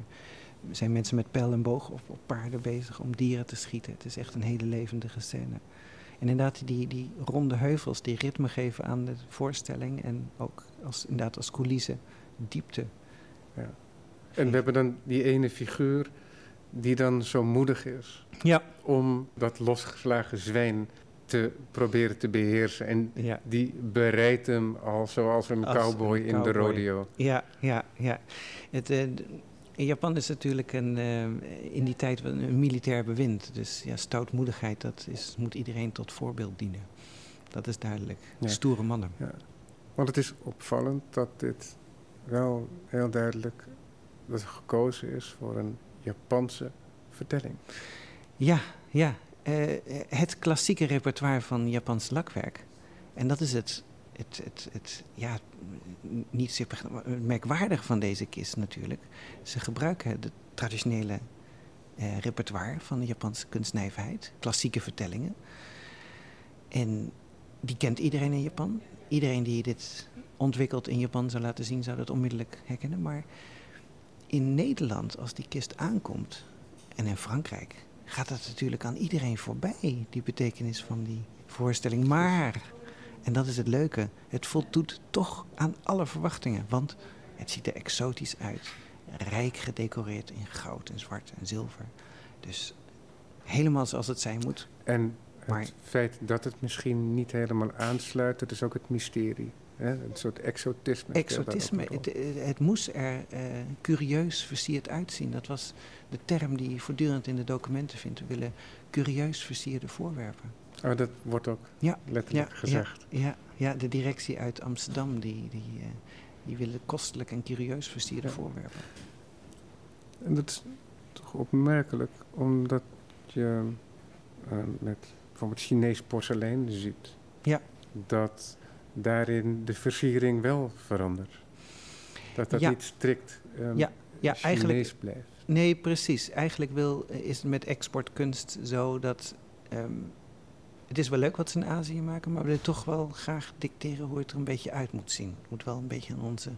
zijn mensen met pijl en boog op, op paarden bezig om dieren te schieten. Het is echt een hele levendige scène. En inderdaad, die, die ronde heuvels die ritme geven aan de voorstelling. En ook als, inderdaad als coulisse diepte. En we hebben dan die ene figuur die dan zo moedig is. Ja. om dat losgeslagen zwijn te proberen te beheersen. En Ja, die bereidt hem al zoals een Als cowboy een in de rodeo. Ja, ja, ja. Het, eh, in Japan is natuurlijk een, eh, in die tijd een militair bewind. Dus ja, stoutmoedigheid, dat is, moet iedereen tot voorbeeld dienen. Dat is duidelijk. Ja. Stoere mannen. Want het is opvallend dat dit wel heel duidelijk dat er gekozen is voor een Japanse vertelling. Ja, ja. eh, het klassieke repertoire van Japans lakwerk. En dat is het, het, het, het ja, niet super merkwaardig van deze kist natuurlijk. Ze gebruiken het traditionele eh, repertoire van de Japanse kunstnijverheid, klassieke vertellingen. En die kent iedereen in Japan. Iedereen die dit ontwikkeld in Japan zou laten zien, zou dat onmiddellijk herkennen. Maar in Nederland, als die kist aankomt, en in Frankrijk, gaat dat natuurlijk aan iedereen voorbij, die betekenis van die voorstelling. Maar, en dat is het leuke, het voldoet toch aan alle verwachtingen. Want het ziet er exotisch uit. Rijk gedecoreerd in goud en zwart en zilver. Dus helemaal zoals het zijn moet. En het Maar- feit dat het misschien niet helemaal aansluit, dat is ook het mysterie. Hè? Een soort exotisme. Exotisme, het, eh, het moest er eh, curieus versierd uitzien. Dat was de term die je voortdurend in de documenten vindt. We willen curieus versierde voorwerpen. Oh, dat wordt ook Ja, letterlijk ja, gezegd. Ja, ja, de directie uit Amsterdam, die, die, eh, die willen kostelijk en curieus versierde Ja. voorwerpen. En dat is toch opmerkelijk, omdat je eh, met bijvoorbeeld Chinees porselein ziet, Ja. dat daarin de versiering wel verandert. Dat dat Ja. niet strikt ehm, Ja, ja, Chinees eigenlijk- blijft. Nee, precies. Eigenlijk wil, is het met exportkunst zo dat. ehm, het is wel leuk wat ze in Azië maken, maar we willen toch wel graag dicteren hoe het er een beetje uit moet zien. Het moet wel een beetje aan onze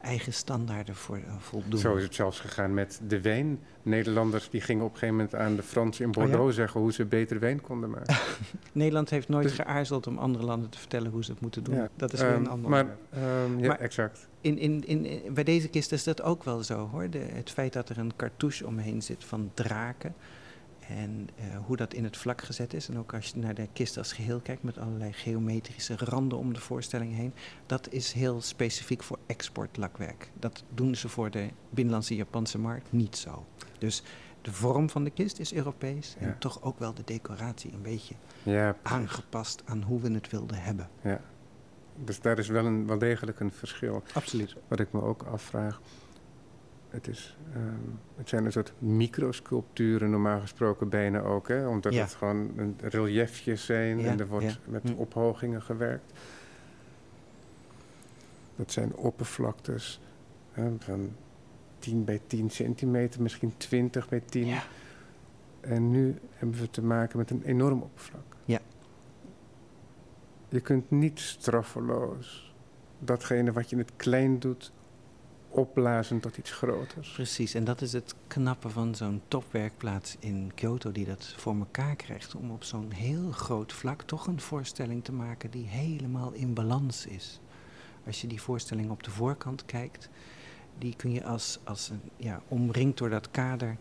eigen standaarden voor, eh, voldoen. Zo is het zelfs gegaan met de wijn. Nederlanders die gingen op een gegeven moment aan de Fransen in Oh ja? Bordeaux zeggen hoe ze beter wijn konden maken. Nederland heeft nooit Dus- geaarzeld om andere landen te vertellen hoe ze het moeten doen. Ja, Dat is weer Ehm, een ander Maar ehm, ja, Maar- exact. In, in, in, in- bij deze kist is dat ook wel zo hoor. De, het feit dat er een cartouche omheen zit van draken. En eh, hoe dat in het vlak gezet is. En ook als je naar de kist als geheel kijkt met allerlei geometrische randen om de voorstelling heen. Dat is heel specifiek voor exportlakwerk. Dat doen ze voor de binnenlandse Japanse markt niet zo. Dus de vorm van de kist is Europees. En toch ook wel de decoratie een beetje Ja, aangepast aan hoe we het wilden hebben. ja. Dus daar is wel, een, wel degelijk een verschil. Absoluut. Wat ik me ook afvraag. Het, is, ehm, het zijn een soort microsculpturen normaal gesproken bijna ook. Hè? Omdat Ja. het gewoon een reliefjes zijn Ja, en er wordt ja. met Hm. ophogingen gewerkt. Dat zijn oppervlaktes hè, van 10 bij 10 centimeter, misschien 20 bij 10. Ja. En nu hebben we te maken met een enorm oppervlak. Ja. Je kunt niet straffeloos datgene wat je in het klein doet opblazen tot iets groters. Precies, en dat is het knappe van zo'n topwerkplaats in Kyoto die dat voor elkaar krijgt. Om op zo'n heel groot vlak toch een voorstelling te maken die helemaal in balans is. Als je die voorstelling op de voorkant kijkt, die kun je als, als een, ja, omringd door dat kader,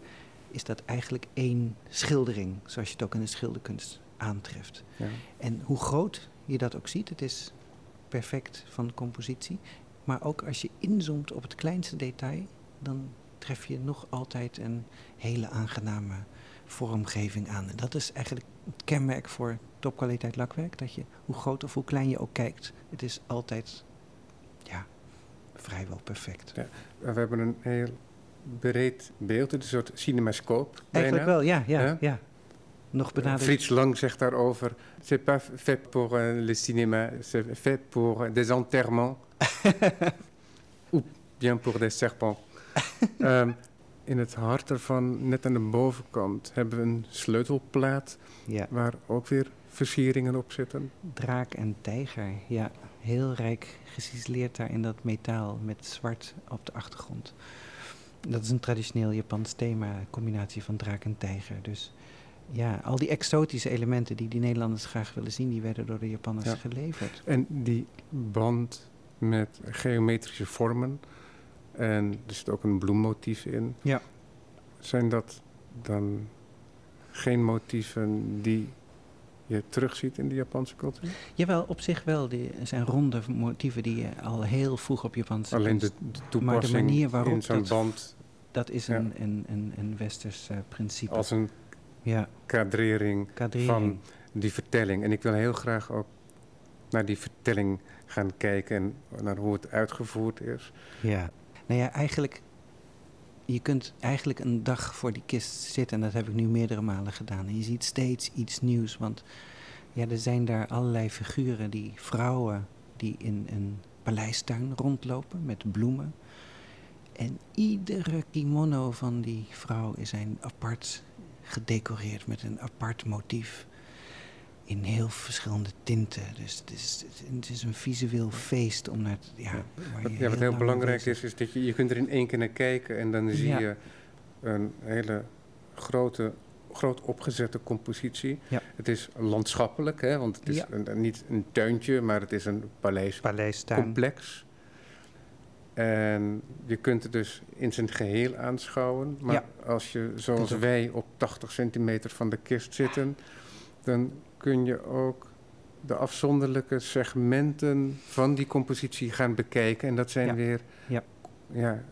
is dat eigenlijk één schildering, zoals je het ook in de schilderkunst aantreft. Ja. En hoe groot je dat ook ziet, het is perfect van compositie. Maar ook als je inzoomt op het kleinste detail, dan tref je nog altijd een hele aangename vormgeving aan. En dat is eigenlijk het kenmerk voor topkwaliteit lakwerk. Dat je, hoe groot of hoe klein je ook kijkt, het is altijd ja, vrijwel perfect. Ja. We hebben een heel breed beeld, een soort cinemascoop. Eigenlijk bijna. wel, ja, ja, ja. Nog benadrukt. Frits Lang zegt daarover: C'est pas fait pour euh, le cinéma, c'est fait pour des enterrements. Ou bien pour des serpents. Ehm, in het hart ervan, net aan de bovenkant, hebben we een sleutelplaat Ja, waar ook weer versieringen op zitten. draak en tijger, ja. Heel rijk geciseleerd daar in dat metaal met zwart op de achtergrond. Dat is een traditioneel Japans thema, combinatie van draak en tijger. Dus ja, al die exotische elementen die die Nederlanders graag willen zien, die werden door de Japanners Ja. geleverd. En die band met geometrische vormen, en er zit ook een bloemmotief in. Ja. Zijn dat dan geen motieven die je terugziet in de Japanse cultuur? Jawel, op zich wel. Die zijn ronde motieven die je al heel vroeg op Japanse Alleen de, de toepassing manier waarop in zo'n dat- band Dat is Ja. een, een, een, een westers eh, principe. als een ja, kadrering kadrering. van die vertelling. En ik wil heel graag ook naar die vertelling gaan kijken en naar hoe het uitgevoerd is. Ja. Nou ja, eigenlijk... Je kunt eigenlijk een dag voor die kist zitten. En dat heb ik nu meerdere malen gedaan. En je ziet steeds iets nieuws. Want ja, er zijn daar allerlei figuren. Die vrouwen die in een paleistuin rondlopen met bloemen. En iedere kimono van die vrouw is een apart gedecoreerd met een apart motief. In heel verschillende tinten. Dus het is, het is een visueel feest om naar te... Ja, Wat, je ja, wat heel lang belangrijk is, is dat je, je kunt er in één keer naar kijken en dan zie Ja. je een hele grote, groot opgezette compositie. Ja. Het is landschappelijk, hè, want het is Ja. een, niet een tuintje, maar het is een paleiscomplex. En je kunt het dus in zijn geheel aanschouwen. Maar Ja. als je, zoals wij, op 80 centimeter van de kist zitten, dan kun je ook de afzonderlijke segmenten van die compositie gaan bekijken. En dat zijn Ja. weer Ja. Ja,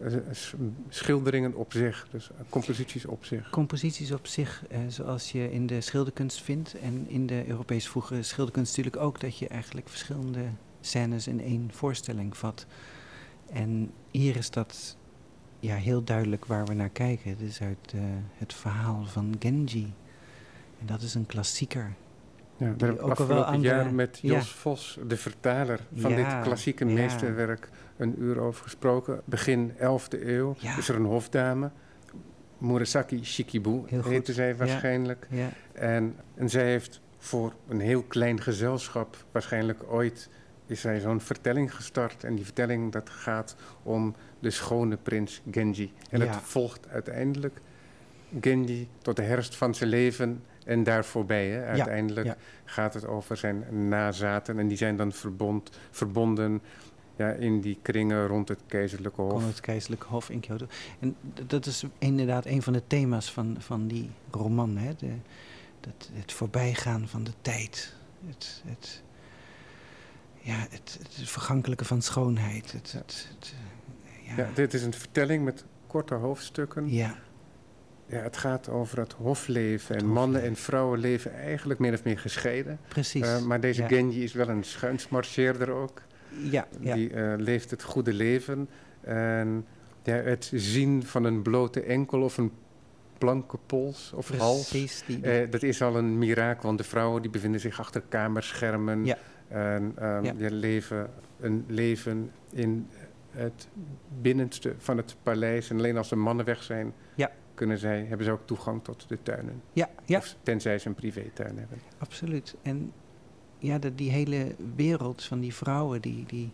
schilderingen op zich, dus eh, composities op zich. Composities op zich, eh, zoals je in de schilderkunst vindt en in de Europese vroege schilderkunst natuurlijk ook, dat je eigenlijk verschillende scènes in één voorstelling vat. En hier is dat ja, heel duidelijk waar we naar kijken. Het is uit eh, het verhaal van Genji. En dat is een klassieker Ja, we hebben afgelopen aan de- jaar met Jos ja. Vos, de vertaler van Ja, dit klassieke ja. meesterwerk, een uur over gesproken. Begin 11e eeuw is er een hofdame, Murasaki Shikibu heette zij waarschijnlijk. Ja, En, en zij heeft voor een heel klein gezelschap, waarschijnlijk ooit, is zij zo'n vertelling gestart. En die vertelling dat gaat om de schone prins Genji. En Ja. het volgt uiteindelijk Genji tot de herfst van zijn leven en daar voorbij. Hè. Uiteindelijk ja. gaat het over zijn nazaten en die zijn dan verbond, verbonden ja, in die kringen rond het keizerlijke hof. kon het keizerlijke hof in Kyoto. En dat is inderdaad een van de thema's van, van die roman. Hè? De, dat, het voorbijgaan van de tijd. Het, het, ja, het, het vergankelijke van schoonheid. Het, het, het, eh, Ja, ja, dit is een vertelling met korte hoofdstukken. ja, Ja, het gaat over het hofleven. En mannen en vrouwen leven eigenlijk min of meer gescheiden. precies. Eh, maar deze ja. Genji is wel een schuinsmarcheerder ook. ja, ja, Die eh, leeft het goede leven. En ja, het zien van een blote enkel of een blanke pols of hals... precies. Die, die- eh, dat is al een mirakel, want de vrouwen die bevinden zich achter kamerschermen. Ja. En ehm, Ja. die leven een leven in het binnenste van het paleis. En alleen als de mannen weg zijn, Ja. kunnen zij, hebben ze ook toegang tot de tuinen. ja, ja, Of tenzij ze een privétuin hebben. absoluut. En ja, de, die hele wereld van die vrouwen die, die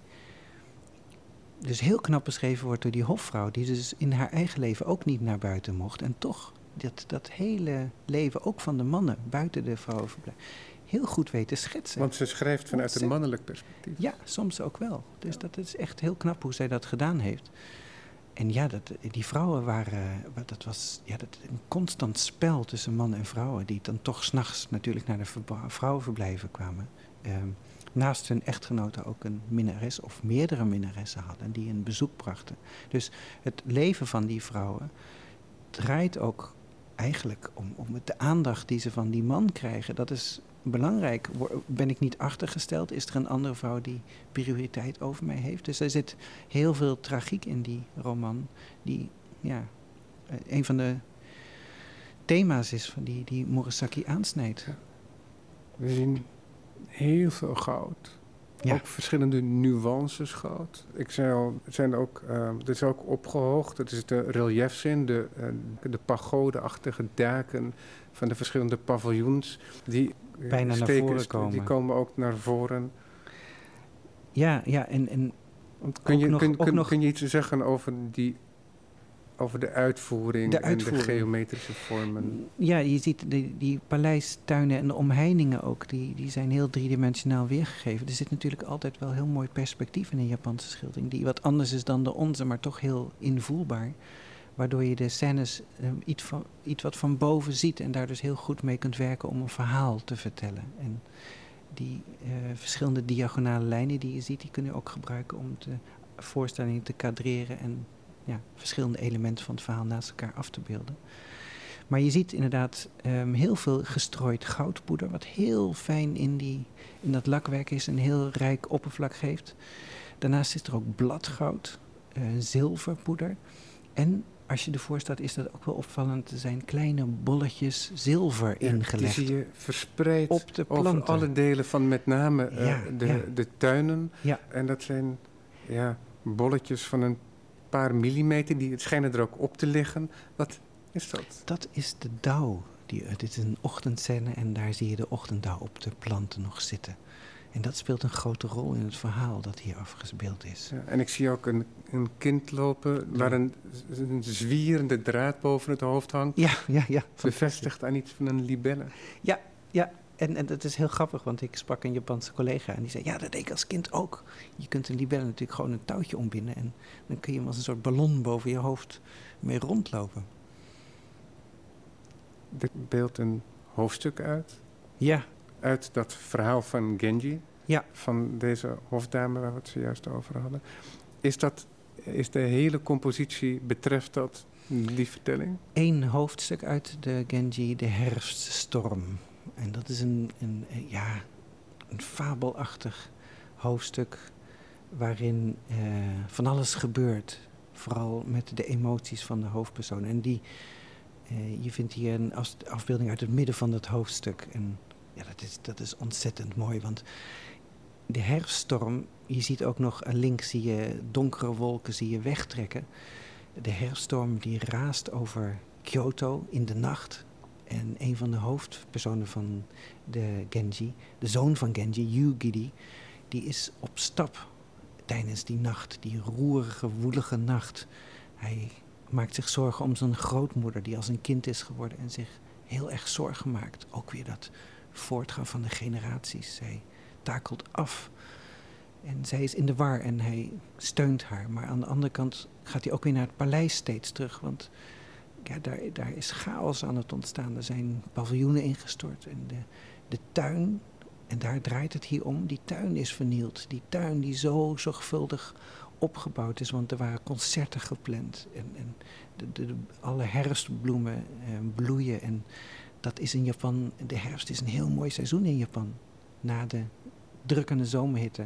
dus heel knap beschreven wordt door die hofvrouw, die dus in haar eigen leven ook niet naar buiten mocht. En toch dat, dat hele leven, ook van de mannen, buiten de vrouwenverblijf, heel goed weet te schetsen. Want ze schrijft vanuit een mannelijk perspectief. Ja, soms ook wel. Dus dat is echt heel knap hoe zij dat gedaan heeft. En ja, dat, die vrouwen waren, dat was ja, dat, een constant spel tussen mannen en vrouwen, die dan toch s'nachts natuurlijk naar de vrouwenverblijven kwamen. Ehm, naast hun echtgenoten ook een minnares of meerdere minnaressen hadden die een bezoek brachten. Dus het leven van die vrouwen draait ook eigenlijk om, om de aandacht die ze van die man krijgen. Dat is belangrijk. Ben ik niet achtergesteld? Is er een andere vrouw die prioriteit over mij heeft? Dus er zit heel veel tragiek in die roman, die ja, eh, een van de thema's is van die, die Murasaki aansnijdt. We zien heel veel goud. Ja. Ook verschillende nuances goud. Ik zei al, zijn ook, uh, het is ook opgehoogd. Het is de reliefs in, de, uh, de pagode-achtige daken van de verschillende paviljoens. Die uh, Bijna naar steken, voren komen. Die komen ook naar voren. Ja, ja en, en kun, je, nog- kun, kun, nog- kun je iets zeggen over, die, over de uitvoering, De en de geometrische vormen? Ja, je ziet die, die paleistuinen en de omheiningen ook, die, die zijn heel driedimensionaal weergegeven. Er zit natuurlijk altijd wel heel mooi perspectief in een Japanse schildering, die wat anders is dan de onze, maar toch heel invoelbaar. Waardoor je de scènes eh, iets, van, iets wat van boven ziet en daar dus heel goed mee kunt werken om een verhaal te vertellen. En die eh, verschillende diagonale lijnen die je ziet, die kun je ook gebruiken om de voorstelling te kadreren en ja, verschillende elementen van het verhaal naast elkaar af te beelden. Maar je ziet inderdaad ehm, heel veel gestrooid goudpoeder, wat heel fijn in, die, in dat lakwerk is en heel rijk oppervlak geeft. Daarnaast is er ook bladgoud, eh, zilverpoeder. En als je ervoor staat, is dat ook wel opvallend. Er zijn kleine bolletjes zilver Ja, ingelegd Die zie je verspreid op de over planten. alle delen van met name eh, Ja, de, ja. de tuinen. Ja. En dat zijn ja, bolletjes van een paar millimeter. Die schijnen er ook op te liggen. Wat is dat? Dat is de dauw. Die, het is een ochtendscène en daar zie je de ochtenddauw op de planten nog zitten. En dat speelt een grote rol in het verhaal dat hier afgespeeld is. Ja, en ik zie ook een, een kind lopen waar een, een zwierende draad boven het hoofd hangt. Ja, ja, ja. Bevestigd aan iets van een libelle. Ja, en, en dat is heel grappig, want ik sprak een Japanse collega en die zei: Ja, dat deed ik als kind ook. Je kunt een libelle natuurlijk gewoon een touwtje ombinden en dan kun je hem als een soort ballon boven je hoofd mee rondlopen. Dit beeldt een hoofdstuk uit. Ja, Uit dat verhaal van Genji. Ja. Van deze hofdame waar we het zojuist over hadden. Is, dat, is de hele compositie, betreft dat die vertelling? één hoofdstuk uit de Genji, de herfststorm. En dat is een, een, eh, ja, een fabelachtig hoofdstuk waarin eh, van alles gebeurt. Vooral met de emoties van de hoofdpersoon. En die, eh, je vindt hier een afbeelding uit het midden van dat hoofdstuk. En Ja, dat is, dat is ontzettend mooi, want de herfststorm, je ziet ook nog links zie je donkere wolken zie je wegtrekken. De herfststorm die raast over Kyoto in de nacht. En een van de hoofdpersonen van de Genji, de zoon van Genji, Yugiri, die is op stap tijdens die nacht, die roerige, woelige nacht. Hij maakt zich zorgen om zijn grootmoeder, die als een kind is geworden en zich heel erg zorgen maakt. Ook weer dat voortgaan van de generaties. Zij takelt af. En zij is in de war en hij steunt haar. Maar aan de andere kant gaat hij ook weer naar het paleis steeds terug. Want ja, daar, daar is chaos aan het ontstaan. Er zijn paviljoenen ingestort. En de, de tuin, en daar draait het hier om, die tuin is vernield. Die tuin die zo zorgvuldig opgebouwd is, want er waren concerten gepland. En, en de, de, alle herfstbloemen eh, bloeien. En dat is in Japan, de herfst is een heel mooi seizoen in Japan. Na de drukkende zomerhitte.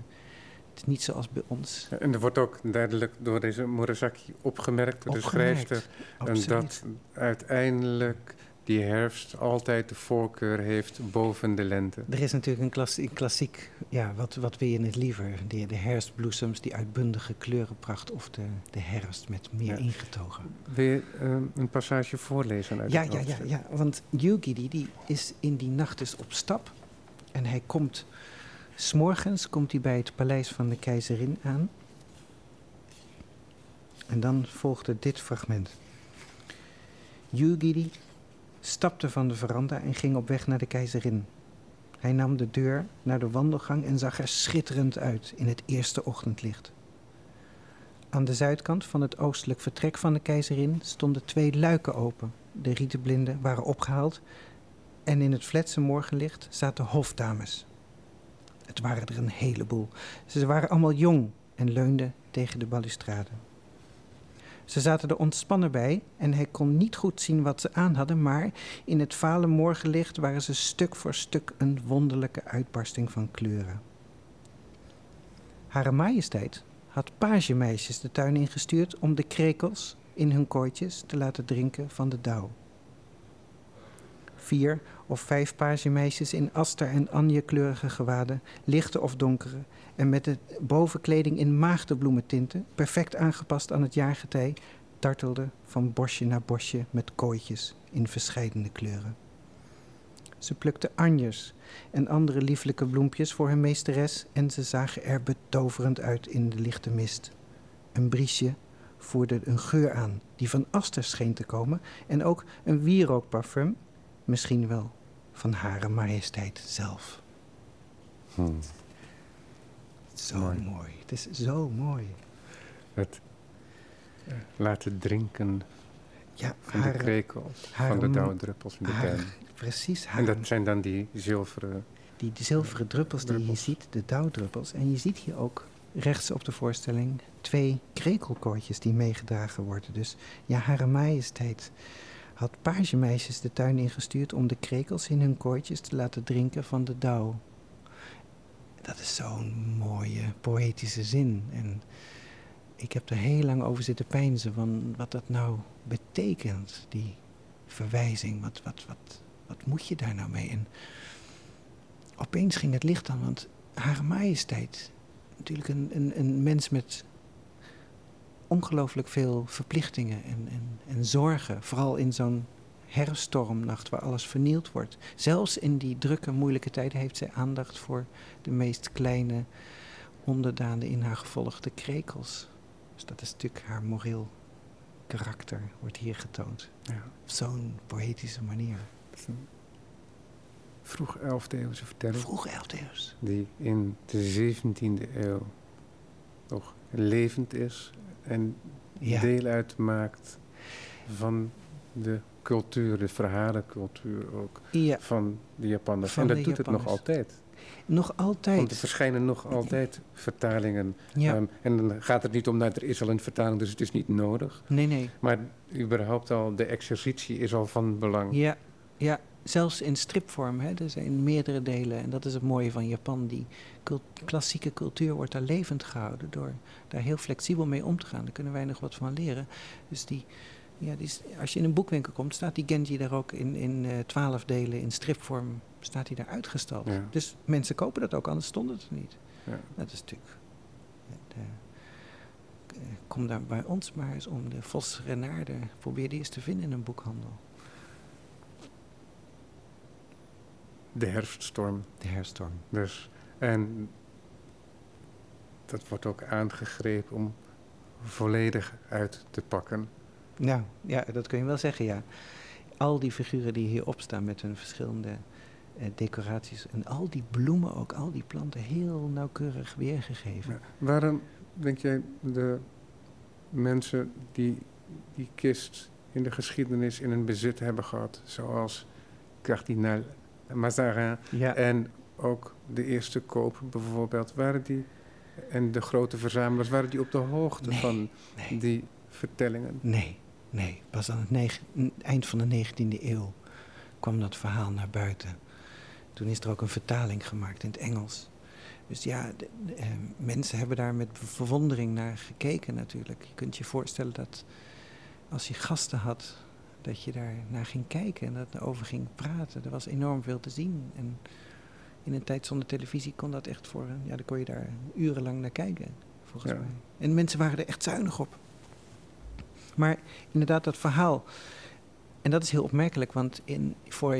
Het is niet zoals bij ons. En er wordt ook duidelijk door deze Murasaki opgemerkt, door de schrijfster, en dat uiteindelijk die herfst altijd de voorkeur heeft boven de lente. Er is natuurlijk een, klas, klassiek, ja, wat, wat wil je het liever? De, de herfstbloesems, die uitbundige kleurenpracht of de, de herfst met meer ingetogen. Wil je ehm, een passage voorlezen uit ja, ja, ja, ja, want Yugiri die is in die nacht dus op stap en hij komt, s'morgens komt hij bij het paleis van de keizerin aan. En dan volgde dit fragment. Yugiri stapte van de veranda en ging op weg naar de keizerin. Hij nam de deur naar de wandelgang en zag er schitterend uit in het eerste ochtendlicht. Aan de zuidkant van het oostelijk vertrek van de keizerin stonden twee luiken open. De rietenblinden waren opgehaald en in het fletse morgenlicht zaten hofdames. Het waren er een heleboel. Ze waren allemaal jong en leunden tegen de balustrade. Ze zaten er ontspannen bij en hij kon niet goed zien wat ze aan hadden, maar in het vale morgenlicht waren ze stuk voor stuk een wonderlijke uitbarsting van kleuren. Hare majesteit had pagemeisjes de tuin ingestuurd om de krekels in hun kooitjes te laten drinken van de dauw. Vier of vijf pagemeisjes in aster- en anjekleurige gewaden, lichte of donkere, en met de bovenkleding in maagdenbloementinten, perfect aangepast aan het jaargetij, dartelde van bosje naar bosje met kooitjes in verscheidene kleuren. Ze plukte anjers en andere lieflijke bloempjes voor hun meesteres en ze zagen er betoverend uit in de lichte mist. Een briesje voerde een geur aan die van aster scheen te komen en ook een wierookparfum, misschien wel van Hare Majesteit zelf. Hmm. Zo mooi. Het is zo mooi. Het uh, laten drinken ja, van de krekels, van de dauwdruppels in de tuin. Precies. en dat zijn dan die zilveren... Die, zilveren druppels, die je ziet, de dauwdruppels. En je ziet hier ook rechts op de voorstelling twee krekelkoortjes die meegedragen worden. Dus ja, Hare Majesteit had pagemeisjes de tuin ingestuurd om de krekels in hun kooitjes te laten drinken van de dauw. Dat is zo'n mooie poëtische zin. En ik heb er heel lang over zitten peinzen van wat dat nou betekent, die verwijzing. Wat, wat, wat, wat moet je daar nou mee? En opeens ging het licht aan, want Hare Majesteit, natuurlijk een, een, een mens met ongelooflijk veel verplichtingen en, en, en zorgen. Vooral in zo'n herfststormnacht waar alles vernield wordt. Zelfs in die drukke, moeilijke tijden heeft zij aandacht voor de meest kleine onderdanen in haar gevolgde krekels. Dus dat is natuurlijk haar moreel karakter, wordt hier getoond. Ja. Op zo'n poëtische manier. Vroeg 11e eeuwse vertelling. Vroeg 11e eeuws. Die in de 17e eeuw nog levend is en deel uitmaakt van de cultuur, de verhalencultuur ook van de Japanners. en dat doet het nog altijd. Nog altijd. Want er verschijnen nog altijd vertalingen. Ja. Ehm, en dan gaat het niet om, nou, er is al een vertaling, dus het is niet nodig. Nee, nee. Maar überhaupt al, de exercitie is al van belang. Ja, ja zelfs in stripvorm. Hè. Er zijn meerdere delen. En dat is het mooie van Japan. Die klassieke cultuur wordt daar levend gehouden door daar heel flexibel mee om te gaan. Daar kunnen wij nog wat van leren. Dus die Ja, die is, als je in een boekwinkel komt, staat die Genji daar ook in, in eh, twaalf delen, in stripvorm, staat hij daar uitgestald. Ja. Dus mensen kopen dat ook, anders stond het er niet. Ja. Dat is natuurlijk... het, eh, eh, kom daar bij ons maar eens om de Vos Renaarde. Probeer die eens te vinden in een boekhandel. De herfststorm. De herstorm. Dus, en dat wordt ook aangegrepen om volledig uit te pakken. Nou, ja, dat kun je wel zeggen, ja. Al die figuren die hierop staan met hun verschillende eh, decoraties en al die bloemen ook, al die planten heel nauwkeurig weergegeven. Ja. Waarom denk jij de mensen die die kist in de geschiedenis in hun bezit hebben gehad, zoals kardinaal Mazarin Ja, en ook de eerste koper bijvoorbeeld, waren die en de grote verzamelaars, waren die op de hoogte Nee, van nee. die vertellingen? Nee, nee. Pas aan het eind van de 19e eeuw kwam dat verhaal naar buiten. Toen is er ook een vertaling gemaakt in het Engels. Dus ja, de- de, eh, mensen hebben daar met verwondering naar gekeken natuurlijk. Je kunt je voorstellen dat als je gasten had, dat je daar naar ging kijken en dat over ging praten. Er was enorm veel te zien. En in een tijd zonder televisie kon dat echt voor, ja, dan kon je daar urenlang naar kijken, volgens Ja. mij. En mensen waren er echt zuinig op. Maar inderdaad, dat verhaal. En dat is heel opmerkelijk, want in, voor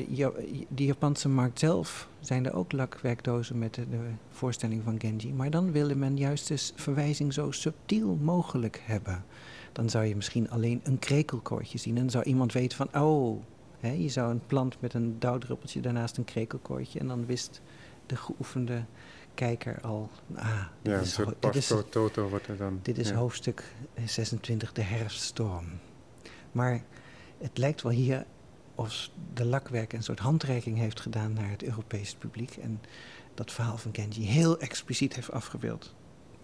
de Japanse markt zelf zijn er ook lakwerkdozen met de, voorstelling van Genji. Maar dan wilde men juist de s- verwijzing zo subtiel mogelijk hebben. Dan zou je misschien alleen een krekelkoortje zien. En zou iemand weten van, oh, hè, je zou een plant met een dauwdruppeltje daarnaast een krekelkoortje. En dan wist de geoefende kijker al, ah, dit Ja, is, soort pasto toto wordt er dan. dit is ja. hoofdstuk 26, de herfststorm. Maar het lijkt wel hier of de lakwerk een soort handreiking heeft gedaan naar het Europese publiek. En dat verhaal van Genji heel expliciet heeft afgebeeld.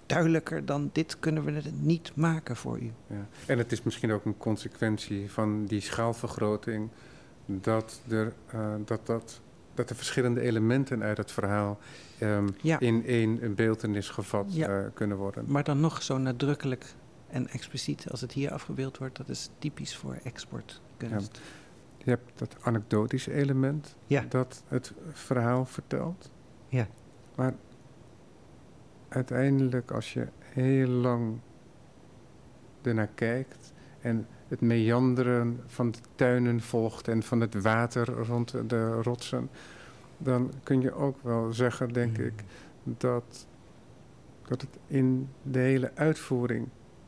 Duidelijker dan dit kunnen we het niet maken voor u. Ja. En het is misschien ook een consequentie van die schaalvergroting dat, er, eh, dat, dat, dat er verschillende elementen uit het verhaal ehm, Ja. in één beeldenis gevat Ja. eh, kunnen worden. Maar dan nog zo nadrukkelijk en expliciet als het hier afgebeeld wordt, dat is typisch voor exportkunst. Je hebt dat anekdotische element dat het verhaal vertelt. Ja. Maar uiteindelijk, als je heel lang ernaar kijkt en het meanderen van de tuinen volgt en van het water rond de rotsen, dan kun je ook wel zeggen, denk Mm. ik, dat, dat het in de hele uitvoering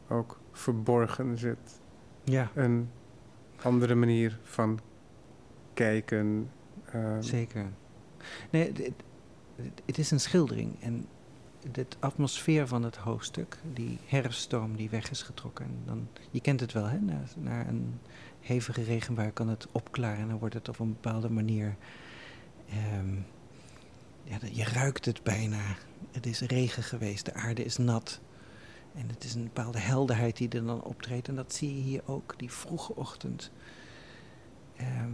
ook verborgen zit. Ja, Een andere manier van kijken. ehm, Zeker. Nee, het- het- het- het is een schildering. En de atmosfeer van het hoofdstuk, die herfststorm die weg is getrokken. En dan, je kent het wel, hè? Na, na een hevige regenbui kan het opklaren en dan wordt het op een bepaalde manier. ehm, ja, je ruikt het bijna. Het is regen geweest, de aarde is nat. En het is een bepaalde helderheid die er dan optreedt. En dat zie je hier ook, die vroege ochtend. Ehm,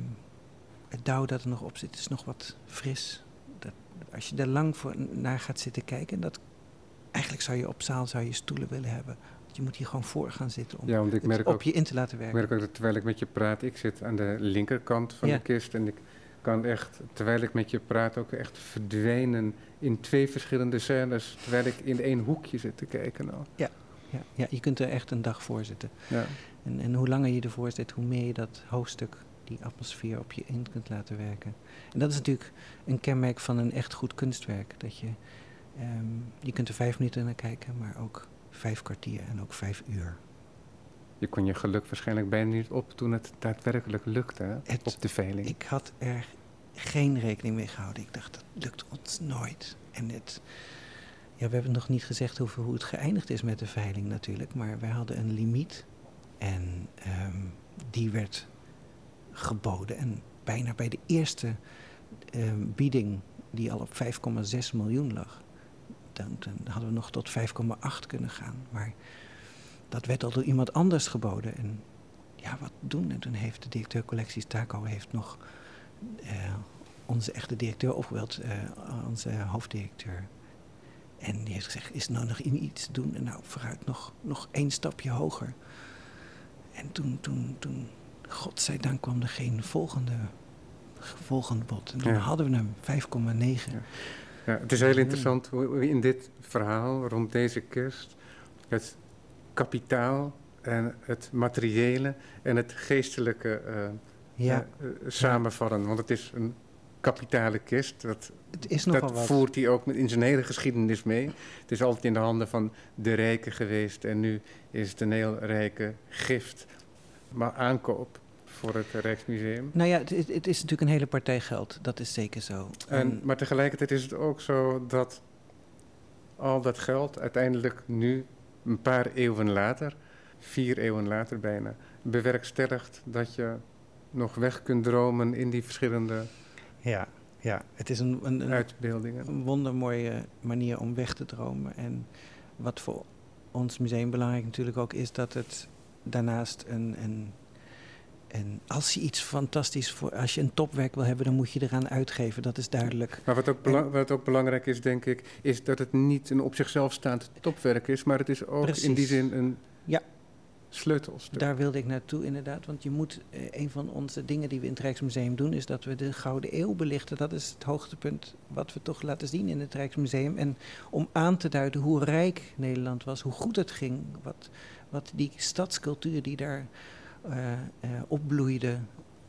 het dauw dat er nog op zit is nog wat fris. Als je er lang voor naar gaat zitten kijken, dat, eigenlijk zou je op zaal zou je stoelen willen hebben. Want je moet hier gewoon voor gaan zitten om ja, want ik het merk op ook, je in te laten ik werken. merk ook dat terwijl ik met je praat, ik zit aan de linkerkant van Ja. de kist en ik kan echt, terwijl ik met je praat, ook echt verdwijnen in twee verschillende scènes, terwijl ik in één hoekje zit te kijken. al. Ja, ja, je kunt er echt een dag voor zitten. Ja. En, en hoe langer je ervoor zit, hoe meer je dat hoofdstuk, die atmosfeer op je in kunt laten werken. En dat is natuurlijk een kenmerk van een echt goed kunstwerk. Dat je, ehm, je kunt er vijf minuten naar kijken, maar ook vijf kwartier en ook vijf uur. Je kon je geluk waarschijnlijk bijna niet op toen het daadwerkelijk lukte hè, Het- op de veiling. Ik had er geen rekening mee gehouden. Ik dacht, dat lukt ons nooit. En het, ja, we hebben nog niet gezegd hoeveel, hoe het geëindigd is met de veiling natuurlijk. Maar wij hadden een limiet. En ehm, die werd geboden. En bijna bij de eerste ehm, bieding, die al op 5,6 miljoen lag. Dan, dan hadden we nog tot 5,8 kunnen gaan. Maar dat werd al door iemand anders geboden. En ja, wat doen? En toen heeft de directeur collecties Taco heeft nog eh, onze echte directeur opgebeld, eh, onze hoofddirecteur. En die heeft gezegd, is er nou nog iets doen? En nou, vooruit nog, nog één stapje hoger. En toen, toen, toen, godzijdank kwam er geen volgende, volgende bod. En toen Ja. hadden we hem, 5,9. Ja. Ja, het is heel interessant hoe in dit verhaal rond deze kerst het kapitaal en het materiële en het geestelijke eh, Ja, eh, samenvallen. Want het is een kapitale kist. Dat, het is nogal dat wat. voert hij ook met in zijn hele geschiedenis mee. Het is altijd in de handen van de rijken geweest. En nu is het een heel rijke gift. Maar aankoop voor het Rijksmuseum. Nou ja, het, het- is natuurlijk een hele partij geld. Dat is zeker zo. En, maar tegelijkertijd is het ook zo dat al dat geld uiteindelijk nu, een paar eeuwen later, vier eeuwen later bijna, bewerkstelligt dat je nog weg kunt dromen in die verschillende ja, ja, het is een, een, een, uitbeeldingen. een wondermooie manier om weg te dromen. En wat voor ons museum belangrijk natuurlijk ook is, dat het daarnaast een. een en als je iets fantastisch voor, als je een topwerk wil hebben, dan moet je eraan uitgeven. Dat is duidelijk. Maar wat ook, wat ook belangrijk is, denk ik, is dat het niet een op zichzelf staand topwerk is, maar het is ook in die zin een Ja. sleutelstuk. Daar wilde ik naartoe inderdaad. Want je moet, eh, een van onze dingen die we in het Rijksmuseum doen, is dat we de Gouden Eeuw belichten. Dat is het hoogtepunt wat we toch laten zien in het Rijksmuseum. En om aan te duiden hoe rijk Nederland was, hoe goed het ging, wat, wat die stadscultuur die daar opbloeide,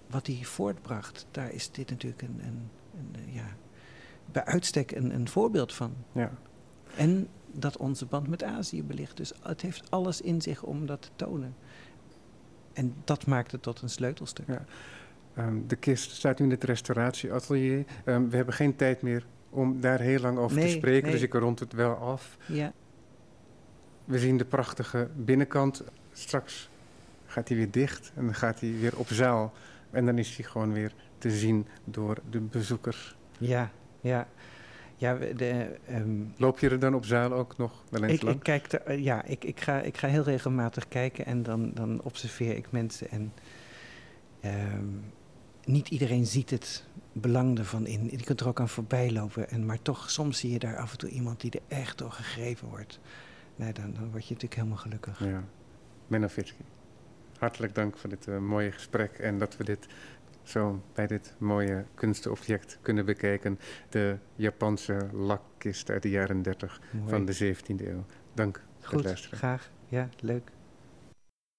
wat die voortbracht. Daar is dit natuurlijk een, een, een, eh, ja, bij uitstek een, een voorbeeld van. Ja. En dat onze band met Azië belicht. Dus het heeft alles in zich om dat te tonen. En dat maakt het tot een sleutelstuk. Ja. Ehm, de kist staat nu in het restauratieatelier. Ehm, we hebben geen tijd meer om daar heel lang over te spreken, nee. dus ik rond het wel af. Ja, We zien de prachtige binnenkant. Straks gaat hij weer dicht en dan gaat hij weer op zaal. En dan is hij gewoon weer te zien door de bezoekers. ja, ja. ja de, ehm, Loop je er dan op zaal ook nog wel eens ik, lang? ik, kijk er, eh, ja, ik, ik, ga, ik ga heel regelmatig kijken en dan, dan observeer ik mensen. En ehm, niet iedereen ziet het belang ervan in. Je kunt er ook aan voorbij lopen. En, maar toch, soms zie je daar af en toe iemand die er echt door gegrepen wordt. Nou, dan, dan word je natuurlijk helemaal gelukkig. Ja, Menno Fitski. Hartelijk dank voor dit eh, mooie gesprek en dat we dit zo bij dit mooie kunstobject kunnen bekijken. De Japanse lakkist uit de jaren 30 Mooi. van de 17e eeuw. Dank voor het Goed, luisteren. graag. Ja, leuk.